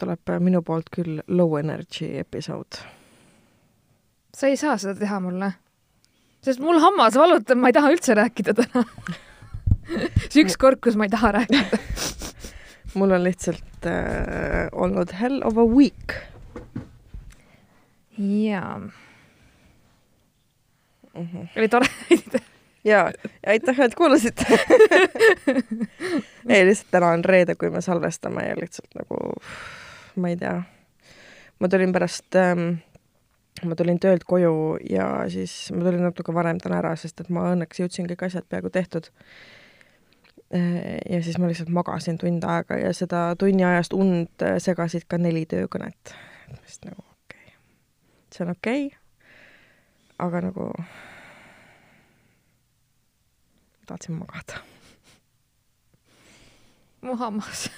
täna tuleb minu poolt küll low energy episood. sa ei saa seda teha mulle, sest mul hammas valutab, ma ei taha üldse rääkida täna see üks kord, kus ma ei taha rääkida mul on lihtsalt äh, olnud hell of a week. jaa mm. -hmm. oli tore ja aitäh, et kuulasite ei, lihtsalt täna on reede, kui me salvestame ja lihtsalt nagu ma ei tea, ma tulin pärast ähm, ma tulin töölt koju ja siis ma tulin natuke varem täna ära, sest et ma õnneks jõudsin kõik asjad peaaegu tehtud. Äh, ja siis ma lihtsalt magasin tund aega ja seda tunni ajast und segasid ka neli töökõnet. vist nagu okei okay., see on okei okay,, aga nagu tahtsin magada. Mu hammas.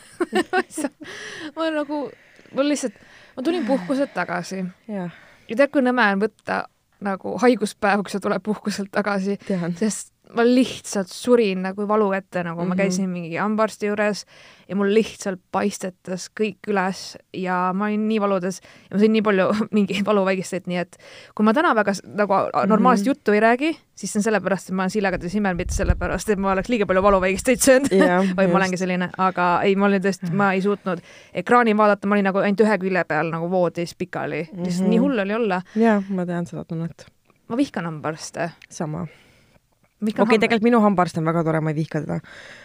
Ma nagu, mul lihtsalt, ma tulin puhkuselt tagasi. ja tead, kui nõme on võtta nagu haiguspäev, kui sa tuled puhkuselt tagasi, sest ma lihtsalt surin nagu valu ette, nagu mm -hmm. ma mhm. käisin mingi hambaarsti juures ja mul lihtsalt paistetas kõik üles ja ma olin nii valudes ja ma sõin nii palju mingi valuvaigisteid, nii et kui ma täna väga nagu normaalset mm -hmm. juttu ei räägi, siis see on sellepärast, et ma olen siilagades imenud, mitte sellepärast, et ma oleks liiga palju valuvaigisteid söönud yeah, või ma olengi selline, aga ei, ma olin tõesti, ma ei suutnud ekraani vaadata, ma olin nagu ainult ühe külje peal nagu voodis pikali mm, -hmm. lihtsalt nii hull oli olla. jaa, ma tean seda tunnet. ma vihkan hambaarste. sama okei okay,, tegelikult minu hambaarst on väga tore, ma ei vihka teda.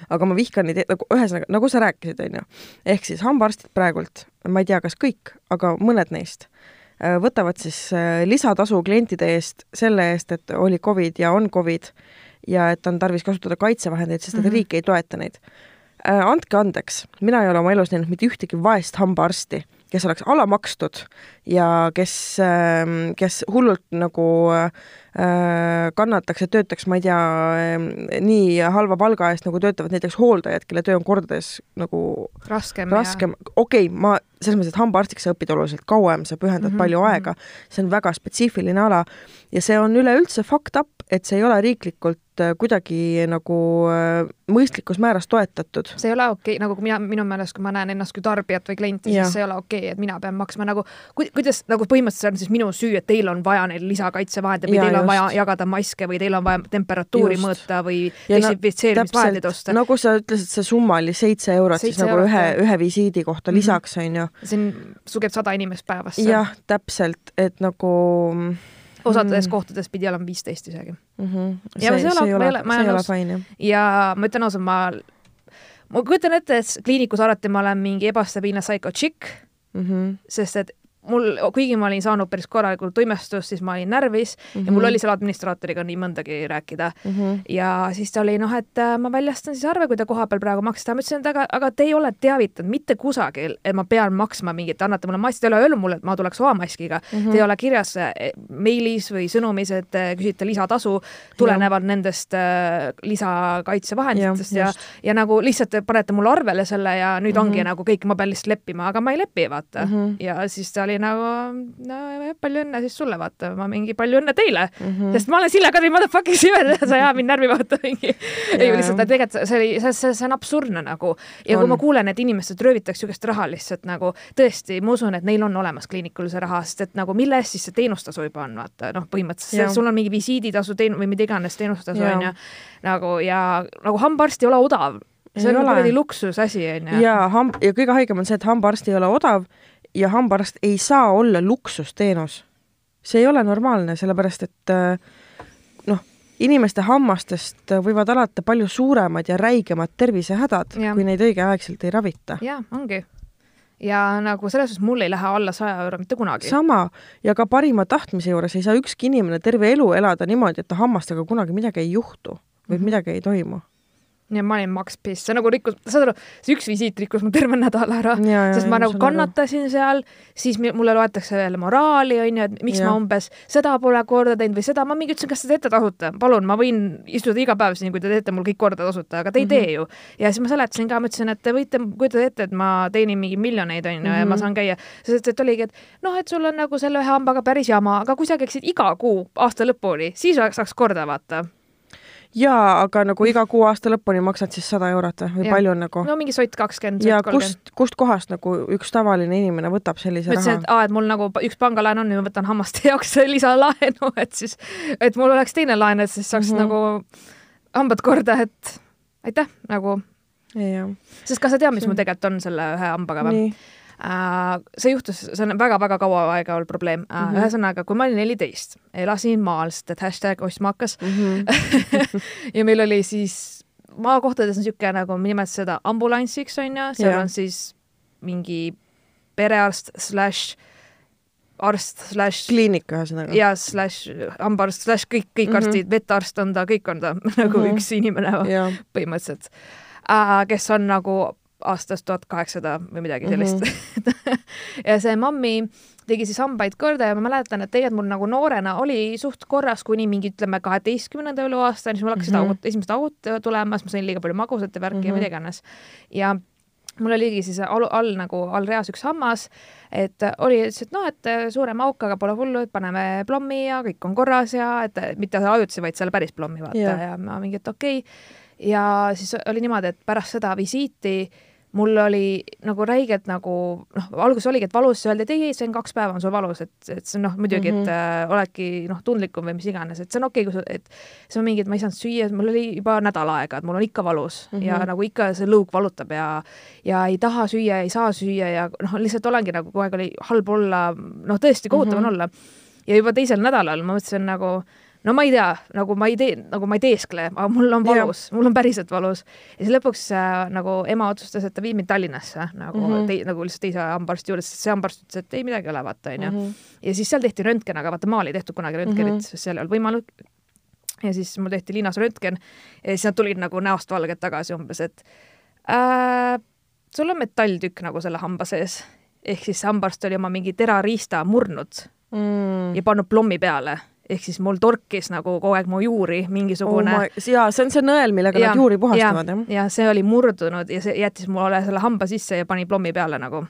aga ma vihkan neid, nagu ühesõnaga, nagu sa rääkisid, onju. ehk siis hambaarstid praegult, ma ei tea, kas kõik, aga mõned neist äh, võtavad siis äh, lisatasu klientide eest selle eest, et oli Covid ja on Covid ja et on tarvis kasutada kaitsevahendeid, sest et mm -hmm. riik ei toeta neid. Äh, andke andeks, mina ei ole oma elus näinud mitte ühtegi vaest hambaarsti kes oleks alamakstud ja kes, ähm, kes hullult nagu äh, kannataks ja töötaks, ma ei tea, ähm, nii halva palga eest, nagu töötavad näiteks hooldajad, kelle töö on kordades nagu raskem, raskem., okei okay,, ma selles mõttes, et hambaarstiks sa õpid oluliselt kauem, sa pühendad mm -hmm. palju aega, see on väga spetsiifiline ala ja see on üleüldse fucked up, et see ei ole riiklikult äh, kuidagi nagu äh, mõistlikus määras toetatud. see ei ole okei okay., nagu mina, minu meelest, kui ma näen ennast kui tarbijat või klienti, siis see ei ole okei okay,, et mina pean maksma nagu, kuidas nagu põhimõtteliselt on siis minu süü, et teil on vaja neid lisakaitsevahendeid või ja, teil on just. vaja jagada maske või teil on vaja temperatuuri just. mõõta või desinfitseerimisvahendid osta. nagu sa ütlesid, see summa oli seitse eurot seitse siis nagu eurot, ühe, ühe visiidi kohta mm -hmm. lisaks, on ju. see on, sul käib sada inimest päevas. jah, täpselt, et nagu osades mm. kohtades pidi olema viisteist isegi mm. -hmm. see, ja see, see ei ole, see ei ole fine, jah. ja ma ütlen ausalt, ma, ma kujutan ette, et kliinikus alati ma olen mingi ebastabiilne psycho chick mm, -hmm. sest et mul, kuigi ma olin saanud päris korralikult tuimestust, siis ma olin närvis mm -hmm. ja mul mhm. oli selle administraatoriga nii mõndagi rääkida mm. -hmm. ja siis ta oli noh, et äh, ma väljastan siis arve, kui te kohapeal praegu maksate. ma ütlesin, et aga, aga te ei ole teavitanud mitte kusagil, et ma pean maksma mingit, annate mulle mask, te ei ole öelnud mulle, et ma tuleks oma maskiga mm. -hmm. Te ei ole kirjas äh, meilis või sõnumis, et te küsite lisatasu tulenevalt nendest äh, lisakaitsevahenditest ja, ja, ja nagu lihtsalt te panete mulle arvele selle ja nüüd mm -hmm. ongi nagu kõik, ma pean lihtsalt leppima, aga ma ei lepi, vaata mm. -hmm. ja siis ta oli oli nagu no palju õnne siis sulle, vaata, ma mingi palju õnne teile. Mm, -hmm. sest ma olen Sille Kadri motherfucking Siver, sa ei aja mind närvi vaata mingi. ei, lihtsalt tegelikult see oli, see, see, see on absurdne nagu. Ja on. kui ma kuulen, et inimestelt röövitakse niisugust raha lihtsalt nagu tõesti, ma usun, et neil on olemas kliinikul see raha, sest et nagu mille eest siis see teenustasu juba on, vaata noh, põhimõtteliselt sul on mingi visiiditasu teen- või mida iganes teenustasu on ju nagu ja nagu hambaarst ei ole odav. See on kuradi luksusasi, onju. ja hamb- ja kõige haigem on see, et hambaarst ei ole odav ja hambaarst ei saa olla luksusteenus. see ei ole normaalne, sellepärast et äh, noh, inimeste hammastest võivad alata palju suuremad ja räigemad tervisehädad, kui neid õigeaegselt ei ravita. jaa, ongi ja nagu selles suhtes mul ei lähe alla saja euro mitte kunagi. sama, ja ka parima tahtmise juures ei saa ükski inimene terve elu elada niimoodi, et ta hammastega kunagi midagi ei juhtu või mm -hmm. midagi ei toimu ja ma olin Max Piss, see nagu rikkus, saad aru, see üks visiit rikkus mu terve nädala ära, sest ma nagu kannatasin aru. seal, siis mulle loetakse veel moraali, onju, et miks ja. ma umbes seda pole korda teinud või seda, ma mingi ütlesin, kas te teete tasuta, palun, ma võin istuda iga päev siin, kui te teete mul kõik korda tasuta, aga te ei mm -hmm. tee ju. ja siis ma seletasin ka, ma ütlesin, et te võite kujutada ette, et ma teenin mingi miljoneid, onju, ja ma mhm. saan käia, sest et oligi, et noh, et sul on nagu selle ühe hambaga päris jama, aga kui sa käiksid iga kuu aasta lõpuni, siis saaks korda, vaata jaa, aga nagu iga kuu aasta lõpuni maksad siis sada eurot või, Jah. palju on nagu? no mingi sott kakskümmend, ja kust, kust kohast nagu üks tavaline inimene võtab sellise ma ütlesin, raha et? aa, et mul nagu üks pangalaen on ja ma võtan hammaste jaoks lisalaenu, et siis, et mul oleks teine laen, et siis saaks mm. -hmm. nagu hambad korda, et aitäh nagu, sest kas sa tead, mis mul tegelikult on selle ühe hambaga või? nii, see juhtus, see on väga-väga kaua aega olnud probleem mm. -hmm. ühesõnaga, kui ma olin neliteist, elasin maal, sest et hashtag ostma hakkas Mhm. ja meil oli siis maakohtades on niisugune nagu, me nimetame seda ambulanssiks, on ju, seal Jah. on siis mingi perearst slaš arst slaš kliinik ühesõnaga. ja slaš hambaarst slaš kõik, kõik mm. -hmm. arstid, vetarst on ta, kõik on ta nagu Mhm. üks inimene jah, põhimõtteliselt äh,, kes on nagu aastast tuhat kaheksasada või midagi sellist mm. -hmm. ja see mammi tegi siis hambaid korda ja ma mäletan, et tegelikult mul nagu noorena oli suht korras kuni mingi ütleme kaheteistkümnenda eluaastani, siis mul hakkasid Mhm. mm -hmm. augud, esimesed augud tulema, siis ma sõin liiga palju magusat ja värki mm -hmm. ja Mhm. mida iganes. ja mul oligi siis all, all nagu all reas üks hammas, et oli, ütles, et noh, et suurem auk, aga pole hullu, et paneme plommi ja kõik on korras ja et mitte ajutisi, vaid selle päris plommi vaata ja, ja ma mingi, et okei okay. ja siis oli niimoodi, et pärast seda visiiti mul oli nagu räigelt nagu noh, alguses oligi, et valus, öeldi, et ei, ei, see on kaks päeva on sul valus, et, et see on noh, muidugi mm, -hmm. et äh, oledki noh, tundlikum või mis iganes, et see on okei okay,, kui sa, et see on mingi, et ma ei saanud süüa, mul oli juba nädal aega, et mul on ikka valus mm -hmm. ja nagu ikka see lõug valutab ja ja ei taha süüa, ei saa süüa ja noh, lihtsalt olengi nagu kogu aeg oli halb olla, noh, tõesti kohutav mm -hmm. on olla. ja juba teisel nädalal ma mõtlesin nagu no ma ei tea, nagu ma ei tee, nagu ma ei teeskle, aga mul on valus, mul on päriselt valus. ja siis lõpuks äh, nagu ema otsustas, et ta viib mind Tallinnasse nagu mm -hmm. tei, nagu lihtsalt teise hambaarsti juures, sest see hambaarst ütles, et ei midagi ei ole, vaata onju. -hmm. ja siis seal tehti röntgen, aga vaata maal ei tehtud kunagi röntgenit mm, -hmm. sest seal ei olnud võimalik. ja siis mul tehti linnas röntgen ja siis nad tulid nagu näost valged tagasi umbes, et äh, sul on metalltükk nagu selle hamba sees. ehk siis hambaarst oli oma mingi terariista murnud mm. ja pannud plommi peale ehk siis mul torkis nagu kogu aeg mu juuri mingisugune oh. jaa, see on see nõel, millega nad juuri puhastavad, jah? ja see oli murdunud ja see jättis mulle selle hamba sisse ja pani plommi peale nagu.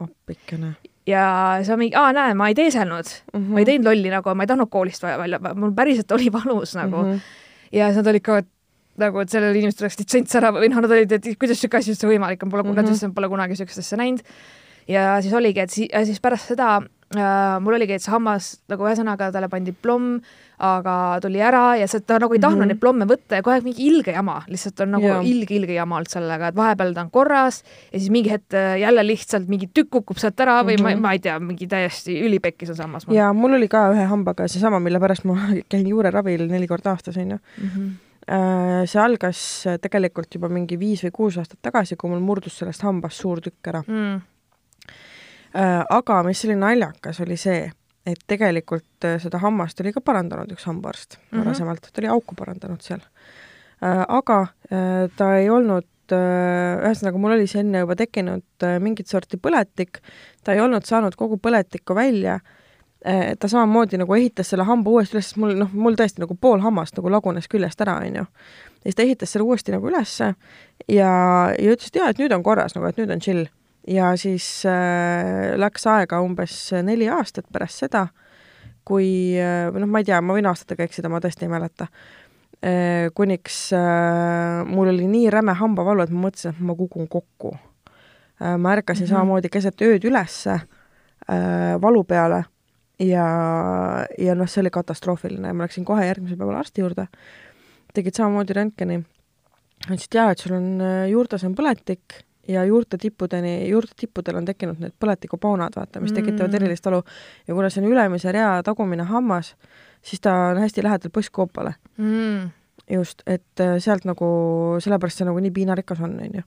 appikene. ja siis ma mingi, aa näe, ma ei teeselnud mm, -hmm. ma ei teinud lolli nagu, ma ei tahtnud koolist vaja välja, mul päriselt oli valus nagu mm. -hmm. ja siis nad olid ka, et nagu, et sellel inimestel oleks litsents ära või noh, nad olid, et kuidas siuke asi üldse võimalik on, pole mm, -hmm. nad ütlesid, et pole kunagi siukest asja näinud. ja siis oligi, et si ja siis pärast seda mul oligi, et see hammas nagu ühesõnaga talle pandi plomm, aga tuli ära ja see, ta nagu ei tahtnud mm. -hmm. neid plomme võtta ja kogu aeg mingi ilge jama, lihtsalt on nagu Jaa. ilge, ilge jama olnud sellega, et vahepeal ta on korras ja siis mingi hetk äh, jälle lihtsalt mingi tükk kukub sealt ära või mm -hmm. ma, Mhm. ma ei tea, mingi täiesti ülipekkis on see hammas. ja mul oli ka ühe hambaga seesama, mille pärast ma käin juureravil neli korda aastas, onju. mm. -hmm. see algas tegelikult juba mingi viis või kuus aastat tagasi, kui mul murdus sellest hambast suur tükk ära. Mm. Aga mis oli naljakas, oli see, et tegelikult äh, seda hammast oli ka parandanud üks hambaarst Mhm. varasemalt, ta oli auku parandanud seal. aga äh, ta ei olnud, ühesõnaga mul oli see enne juba tekkinud äh, mingit sorti põletik, ta ei olnud saanud kogu põletikku välja ta samamoodi nagu ehitas selle hamba uuesti üles, mul noh, mul tõesti nagu pool hammast nagu lagunes küljest ära, onju. ja siis ta ehitas selle uuesti nagu ülesse ja, ja ütles, et jaa, et nüüd on korras nagu, et nüüd on chill. Ja siis äh, läks aega umbes neli aastat pärast seda, kui äh, noh, ma ei tea, ma võin aastatega eksida, ma tõesti ei mäleta äh,. kuniks äh, mul oli nii räme hambavalu, et ma mõtlesin, et ma kukun kokku äh,. ma ärkasin mm. -hmm. samamoodi keset ööd ülesse äh, valu peale ja, ja noh, see oli katastroofiline, ma läksin kohe järgmisel päeval arsti juurde, tegid samamoodi röntgeni, ütlesid jaa, et sul on äh, juurtes on põletik ja juurte tippudeni, juurte tippudel on tekkinud need põletikupaunad, vaata, mis tekitavad Mm. erilist valu ja kuna see on ülemise rea tagumine hammas, siis ta on hästi lähedal põsskoopale Mm. just, et äh, sealt nagu, sellepärast see nagu nii piinarikas on, on ju.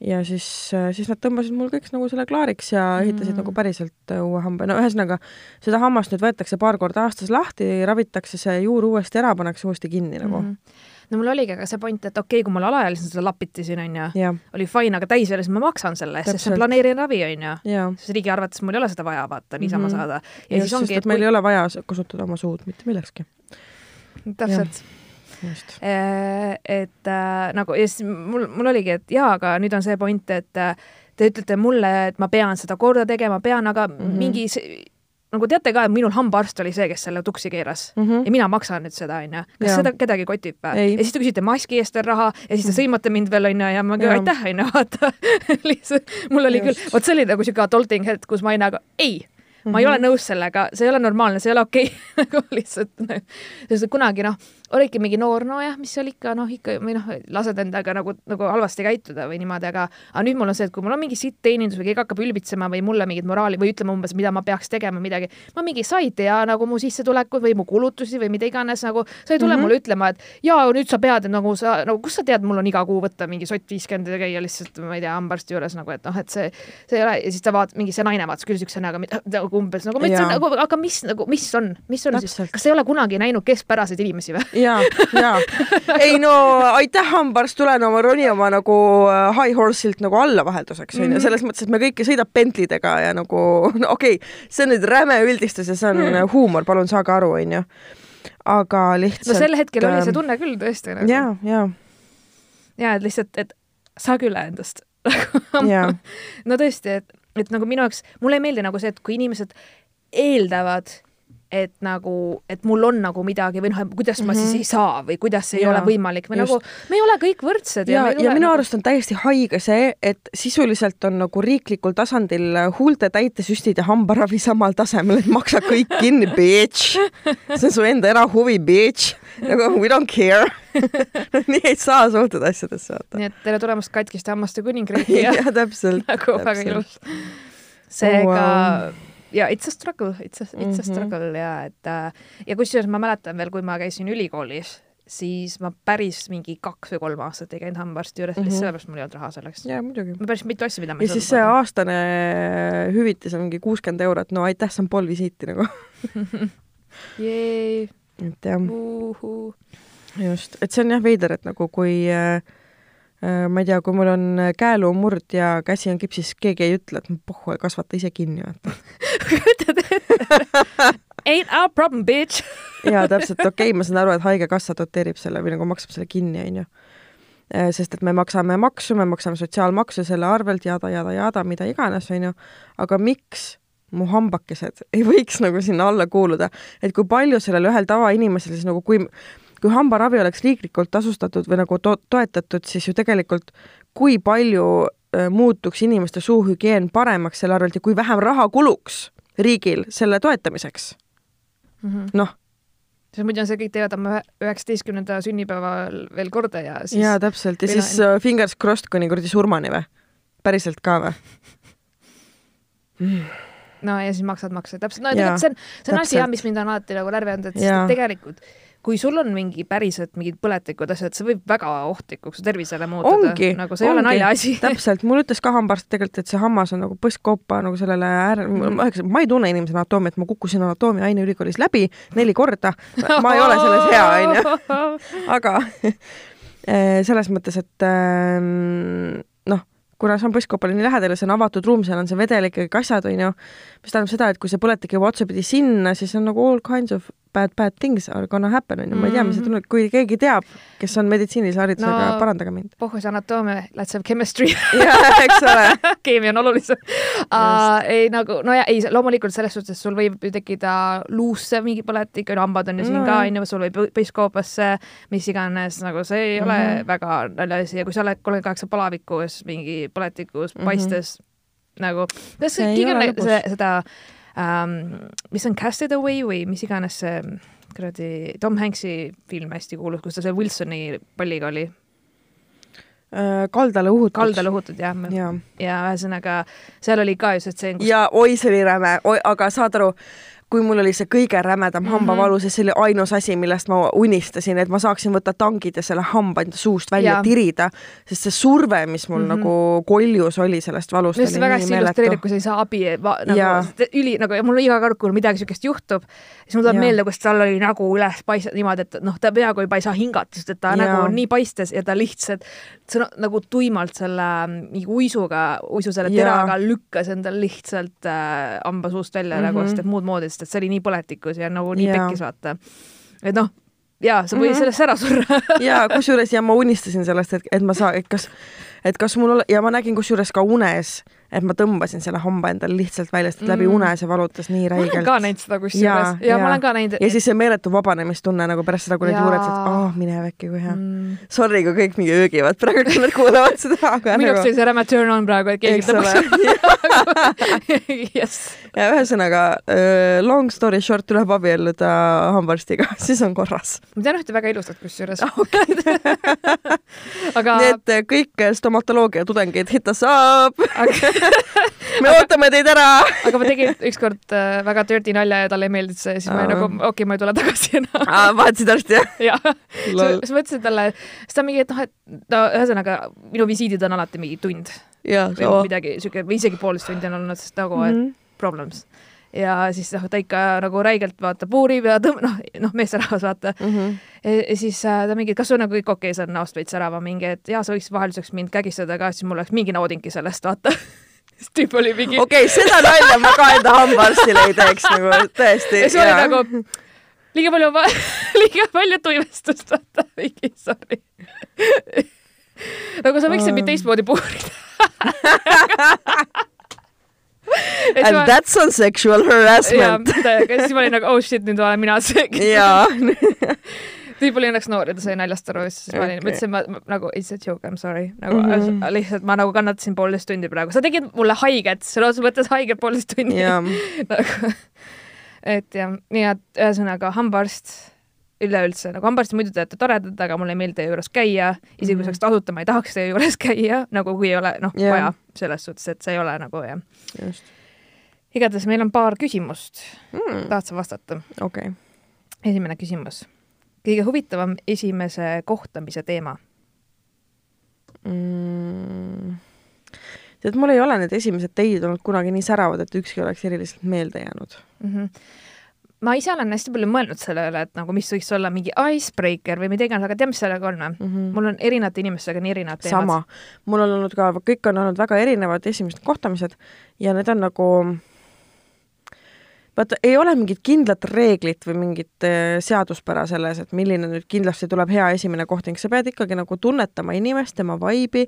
ja siis, siis nad tõmbasid mul kõik nagu selle klaariks ja ehitasid Mm. mm. nagu päriselt äh, uue hamba, no ühesõnaga seda hammast nüüd võetakse paar korda aastas lahti, ravitakse see juur uuesti ära, pannakse uuesti kinni nagu mm. -hmm. No mul oligi aga see point, et okei okay,, kui mul alaealisena seda lapiti siin onju, oli fine, aga täisealisena ma maksan selle eest, sest see on planeeritud ravi onju. sest riigi arvates mul ei ole seda vaja, vaata, niisama mm. -hmm. saada. ja just, siis ongi, et meil ei ole vaja kasutada oma suud mitte millekski. täpselt, just. et äh, nagu ja siis mul, mul oligi, et jaa, aga nüüd on see point, et äh, te ütlete mulle, et ma pean seda korda tegema, pean, aga mm. -hmm. mingi see- nagu teate ka, et minul hambaarst oli see, kes selle tuksi keeras mm -hmm. ja mina maksan nüüd seda, onju. kas ja. seda kedagi kotib või? ja siis te küsite maski eest veel raha ja siis te sõimate mind veel, onju, ja ma küll aitäh, onju, vaata lihtsalt mul oli Just. küll, vot see oli nagu siuke adulting hetk, kus ma olin nagu ei Mm -hmm. ma ei ole mhm. nõus sellega, see ei ole normaalne, see ei ole okei okay. nagu lihtsalt, sest kunagi noh, olidki mingi noor, nojah, mis seal ikka, noh ikka või noh, lased endaga nagu, nagu halvasti käituda või niimoodi, aga aga nüüd mul on see, et kui mul on mingi sitt teenindus või keegi hakkab ülbitsema või mulle mingit moraali või ütlema umbes, mida ma peaks tegema, midagi, ma mingi, sa ei tea nagu mu sissetulekuid või mu kulutusi või mida iganes, nagu sa ei tule mm -hmm. mulle ütlema, et jaa, nüüd sa pead, nagu sa, nagu kust sa tead, mul on iga kuu võtta mingi sott viiskümmend ja käia lihtsalt, ma ei tea, hambaarsti juures nagu, et noh, et see, see ei ole ja siis ta vaatab, mingi see naine vaatas küll siukse näoga nagu umbes nagu nagu, aga mis nagu, mis on, mis on Täpselt. siis, kas ei ole kunagi näinud keskpäraseid inimesi või? Ja, ja ei no aitäh, hambaarst, tulen oma, roni oma nagu äh, high horse'ilt nagu alla vahelduseks, onju, mhm. selles mõttes, et me kõik sõidab Bentley'dega ja nagu no okei okay,, see on nüüd räme üldistus ja see on mm. huumor, palun saage aru, onju. aga lihtsalt. no sel hetkel oli see ähm, tunne küll tõesti nagu. ja, ja. ja et lihtsalt, et saage üle endast no tõesti, et, et nagu minu jaoks, mulle ei meeldi nagu see, et kui inimesed eeldavad et nagu, et mul on nagu midagi või noh, kuidas ma mm -hmm. siis mhm. ei saa või kuidas see ja, ei ole võimalik või nagu me ei ole kõik võrdsed. ja, ja, ja minu nagu... arust on täiesti haige see, et sisuliselt on nagu riiklikul tasandil huulte täitesüstid ja hambaravi samal tasemel, et maksa kõik kinni, bitch. see on su enda erahuvi, bitch. nagu we don't care nii ei saa suhtuda asjadesse, vaata. nii et tere tulemast katkiste hammaste kuningriiki ja, ja täpselt. nagu väga ilus. seega oh, wow ja it's a struggle, it's a, it's mm -hmm. a mhm. struggle ja et äh, ja kusjuures ma mäletan veel, kui ma käisin ülikoolis, siis ma päris mingi kaks või kolm aastat ei käinud hambaarsti juures mm -hmm., lihtsalt sellepärast mul ei olnud raha selleks. jaa, muidugi. päris mitu asja, mida ma ja siis see aastane hüvitis on mingi kuuskümmend eurot, no aitäh, see on pool visiiti nagu et jah. just, et see on jah veider, et nagu kui äh, Äh, ma ei tea, kui mul on äh, käeluumurd ja käsi on kipsis, keegi ei ütle, et pohhu, kasvata ise kinni, vaata. Ain't our problem, bitch jaa, täpselt, okei okay,, ma saan aru, et Haigekassa doteerib selle või nagu maksab selle kinni, onju. Äh, sest et me maksame maksu, me maksame sotsiaalmaksu selle arvelt, jada, jada, jada, mida iganes, onju. aga miks mu hambakesed ei võiks nagu sinna alla kuuluda, et kui palju sellel ühel tavainimesel siis nagu, kui kui hambaravi oleks riiklikult tasustatud või nagu to-, toetatud, siis ju tegelikult kui palju äh, muutuks inimeste suuhügieen paremaks selle arvelt ja kui vähem raha kuluks riigil selle toetamiseks. Mm -hmm.. noh. Sest muidu on see, kõik teevad oma üheksateistkümnenda sünnipäeval veel korda ja siis jaa, täpselt, ja siis uh, fingers crossed kuni kuradi surmani või? päriselt ka või? Mm.? no ja siis maksad makse, täpselt, no tegelikult see on, see on asi jah, mis mind on alati nagu närvi andnud, et tegelikult kui sul on mingi päriselt mingid põletikud asjad, see võib väga ohtlikuks tervisele muutuda. nagu see ei ongi, ole naljaasi täpselt, mul ütles ka hambaarst tegelikult, et see hammas on nagu põskkoopa nagu sellele ääre mm., ma ei tunne inimese anatoomiat, ma kukkusin anaatoomia aineülikoolis läbi neli korda. ma ei ole selles hea, onju. aga eh, selles mõttes, et ähm, noh kuna see on põskkopale nii lähedal ja see on avatud ruum, seal on see vedelik ja kõik asjad, onju, mis tähendab seda, et kui see põletik jõuab otsapidi sinna, siis on nagu all kinds of bad, bad things are gonna happen, onju, ma ei tea, mis see mm. tunneb, kui keegi teab, kes on meditsiinilise haridusega no,, parandage mind. pohhus anatoomia, let's have chemistry jaa, eks ole keemia on olulisem uh,. ei nagu, no ja ei, loomulikult selles suhtes sul võib ju tekkida luusse mingi põletik, hambad on ju siin mm. ka, onju, sul võib põiskkoopasse, mis iganes, nagu see ei mm -hmm. ole mhm. väga naljaasi ja kui sa oled kolmkümmend kaheksa palavikus mingi põletikus mm -hmm. paistes nagu, kas keegi on seda um,, mis on Casted Away või mis iganes see kuradi Tom Hanks'i film hästi kuulus, kus ta see Wilsoni palliga oli äh, kaldale uhutud. kaldale uhutud jah ja. ja ühesõnaga seal oli ka ju see stseen kus.... ja oi, see oli räme, aga saad aru, kui mul oli see kõige rämedam mm -hmm. hambavalu, sest see oli ainus asi, millest ma unistasin, et ma saaksin võtta tangid ja selle hamba enda suust välja ja. tirida, sest see surve, mis mul mm -hmm. nagu koljus oli sellest valust. just väga hästi illustreerib, kui sa ei saa abi, nagu üli nagu ja mul iga kord, kui midagi siukest juhtub, siis mul tuleb meelde, kus tal oli nägu üles paistes niimoodi, et noh, ta peaaegu juba ei saa hingata, sest et ta ja. nägu on nii paistes ja ta lihtsalt sõna, nagu tuimalt selle mingi uisuga, uisu selle teraga lükkas endal lihtsalt äh, hamba suust välja mm -hmm. nagu, sest et muud moodi sest et see oli nii põletikus ja nagu nii pekkis, vaata. et noh, jaa, sa võid mm -hmm. sellest ära surra jaa, kusjuures ja ma unistasin sellest, et, et ma saan, et kas, et kas mul ole, ja ma nägin kusjuures ka unes, et ma tõmbasin selle hamba endale lihtsalt välja, sest läbi Mm. une see valutas nii ma olen räigelt. ka näinud seda kusjuures ja, ja ma olen ka näinud. ja siis see meeletu vabanemistunne nagu pärast seda, kui need juured said, ah oh, mine äkki kui hea mm. sorry, kui kõik mingi öögivad praegu, kui nad kuulavad seda, aga minu jaoks oli see räme turn on praegu, et keegi tõmbaks jess. ja ühesõnaga uh, long story short tuleb abielluda hambaarstiga, siis on korras. ma tean ühte väga ilusat kusjuures aga nii et äh, kõik äh, stomatoloogia tudengid, hit us up me ootame teid ära. aga ma tegin ükskord äh, väga dirty nalja ja talle ei meeldinud see siis ma olin Aa. nagu okei okay,, ma ei tule tagasi enam Ah, vahetasid arsti, jah? jah, siis ma ütlesin talle, siis ta mingi, et noh, et no ühesõnaga minu visiidid on alati mingi tund või sama. midagi siuke või isegi poolteist tundi on olnud, sest nagu mm -hmm. Problems. ja siis noh, ta ikka nagu räigelt vaata puurib ja tõmb-, noh, noh, meesterahvas vaata Mhm. ja, ja siis äh, ta mingi, kas sul nagu kõik okei okay,, see on näost veits särav, mingi, et jaa, sa võiksid vahelduseks mind kägistada ka, siis mul oleks mingi naudingki sellest, vaata. siis tüüp oli mingi okei okay,, seda nalja ma ka enda hambaarstile ei teeks nagu tõesti. ja siis oli nagu liiga palju, liiga palju tuimestust, vaata, mingi sorry. nagu sa võiksid mind teistmoodi puurida. And that's on sexual ja harassment. siis ma olin nagu oh shit, nüüd olen mina see. jaa. Tüüp oli õnneks noor ja ta sai naljast aru ja siis ma olin, ma ütlesin, ma nagu it's a joke, I m sorry. nagu mm Mhm. -hmm. lihtsalt ma nagu kannatasin poolteist tundi praegu, sa tegid mulle haiget, sõna otseses mõttes haiget poolteist tundi. jaa. nagu, et jah, nii et ühesõnaga hambaarst üleüldse nagu hambaarstid muidu teate toredad, aga mulle ei meeldi teie juures käia, isegi kui Mhm. see oleks tasuta, ma ei tahaks teie juures käia, nagu kui ei ole noh Jah. vaja selles suhtes, et see ei ole nagu jah. igatahes meil on paar küsimust, Mm. tahad sa vastata? okei. esimene küsimus. Kõige huvitavam esimese kohtamise teema mm. tead, mul ei ole need esimesed teid olnud kunagi nii säravad, et ükski oleks eriliselt meelde jäänud. mm? -hmm. ma ise olen hästi palju mõelnud selle üle, et nagu mis võiks olla mingi icebreaker või mida iganes, aga tead, mis sellega on või? Mm -hmm. mul on erinevate inimestega nii erinevad teemad. sama, mul on olnud ka, kõik on olnud väga erinevad esimesed kohtamised ja need on nagu vaata, ei ole mingit kindlat reeglit või mingit äh, seaduspära selles, et milline nüüd kindlasti tuleb hea esimene kohting, sa pead ikkagi nagu tunnetama inimest, tema vaibi,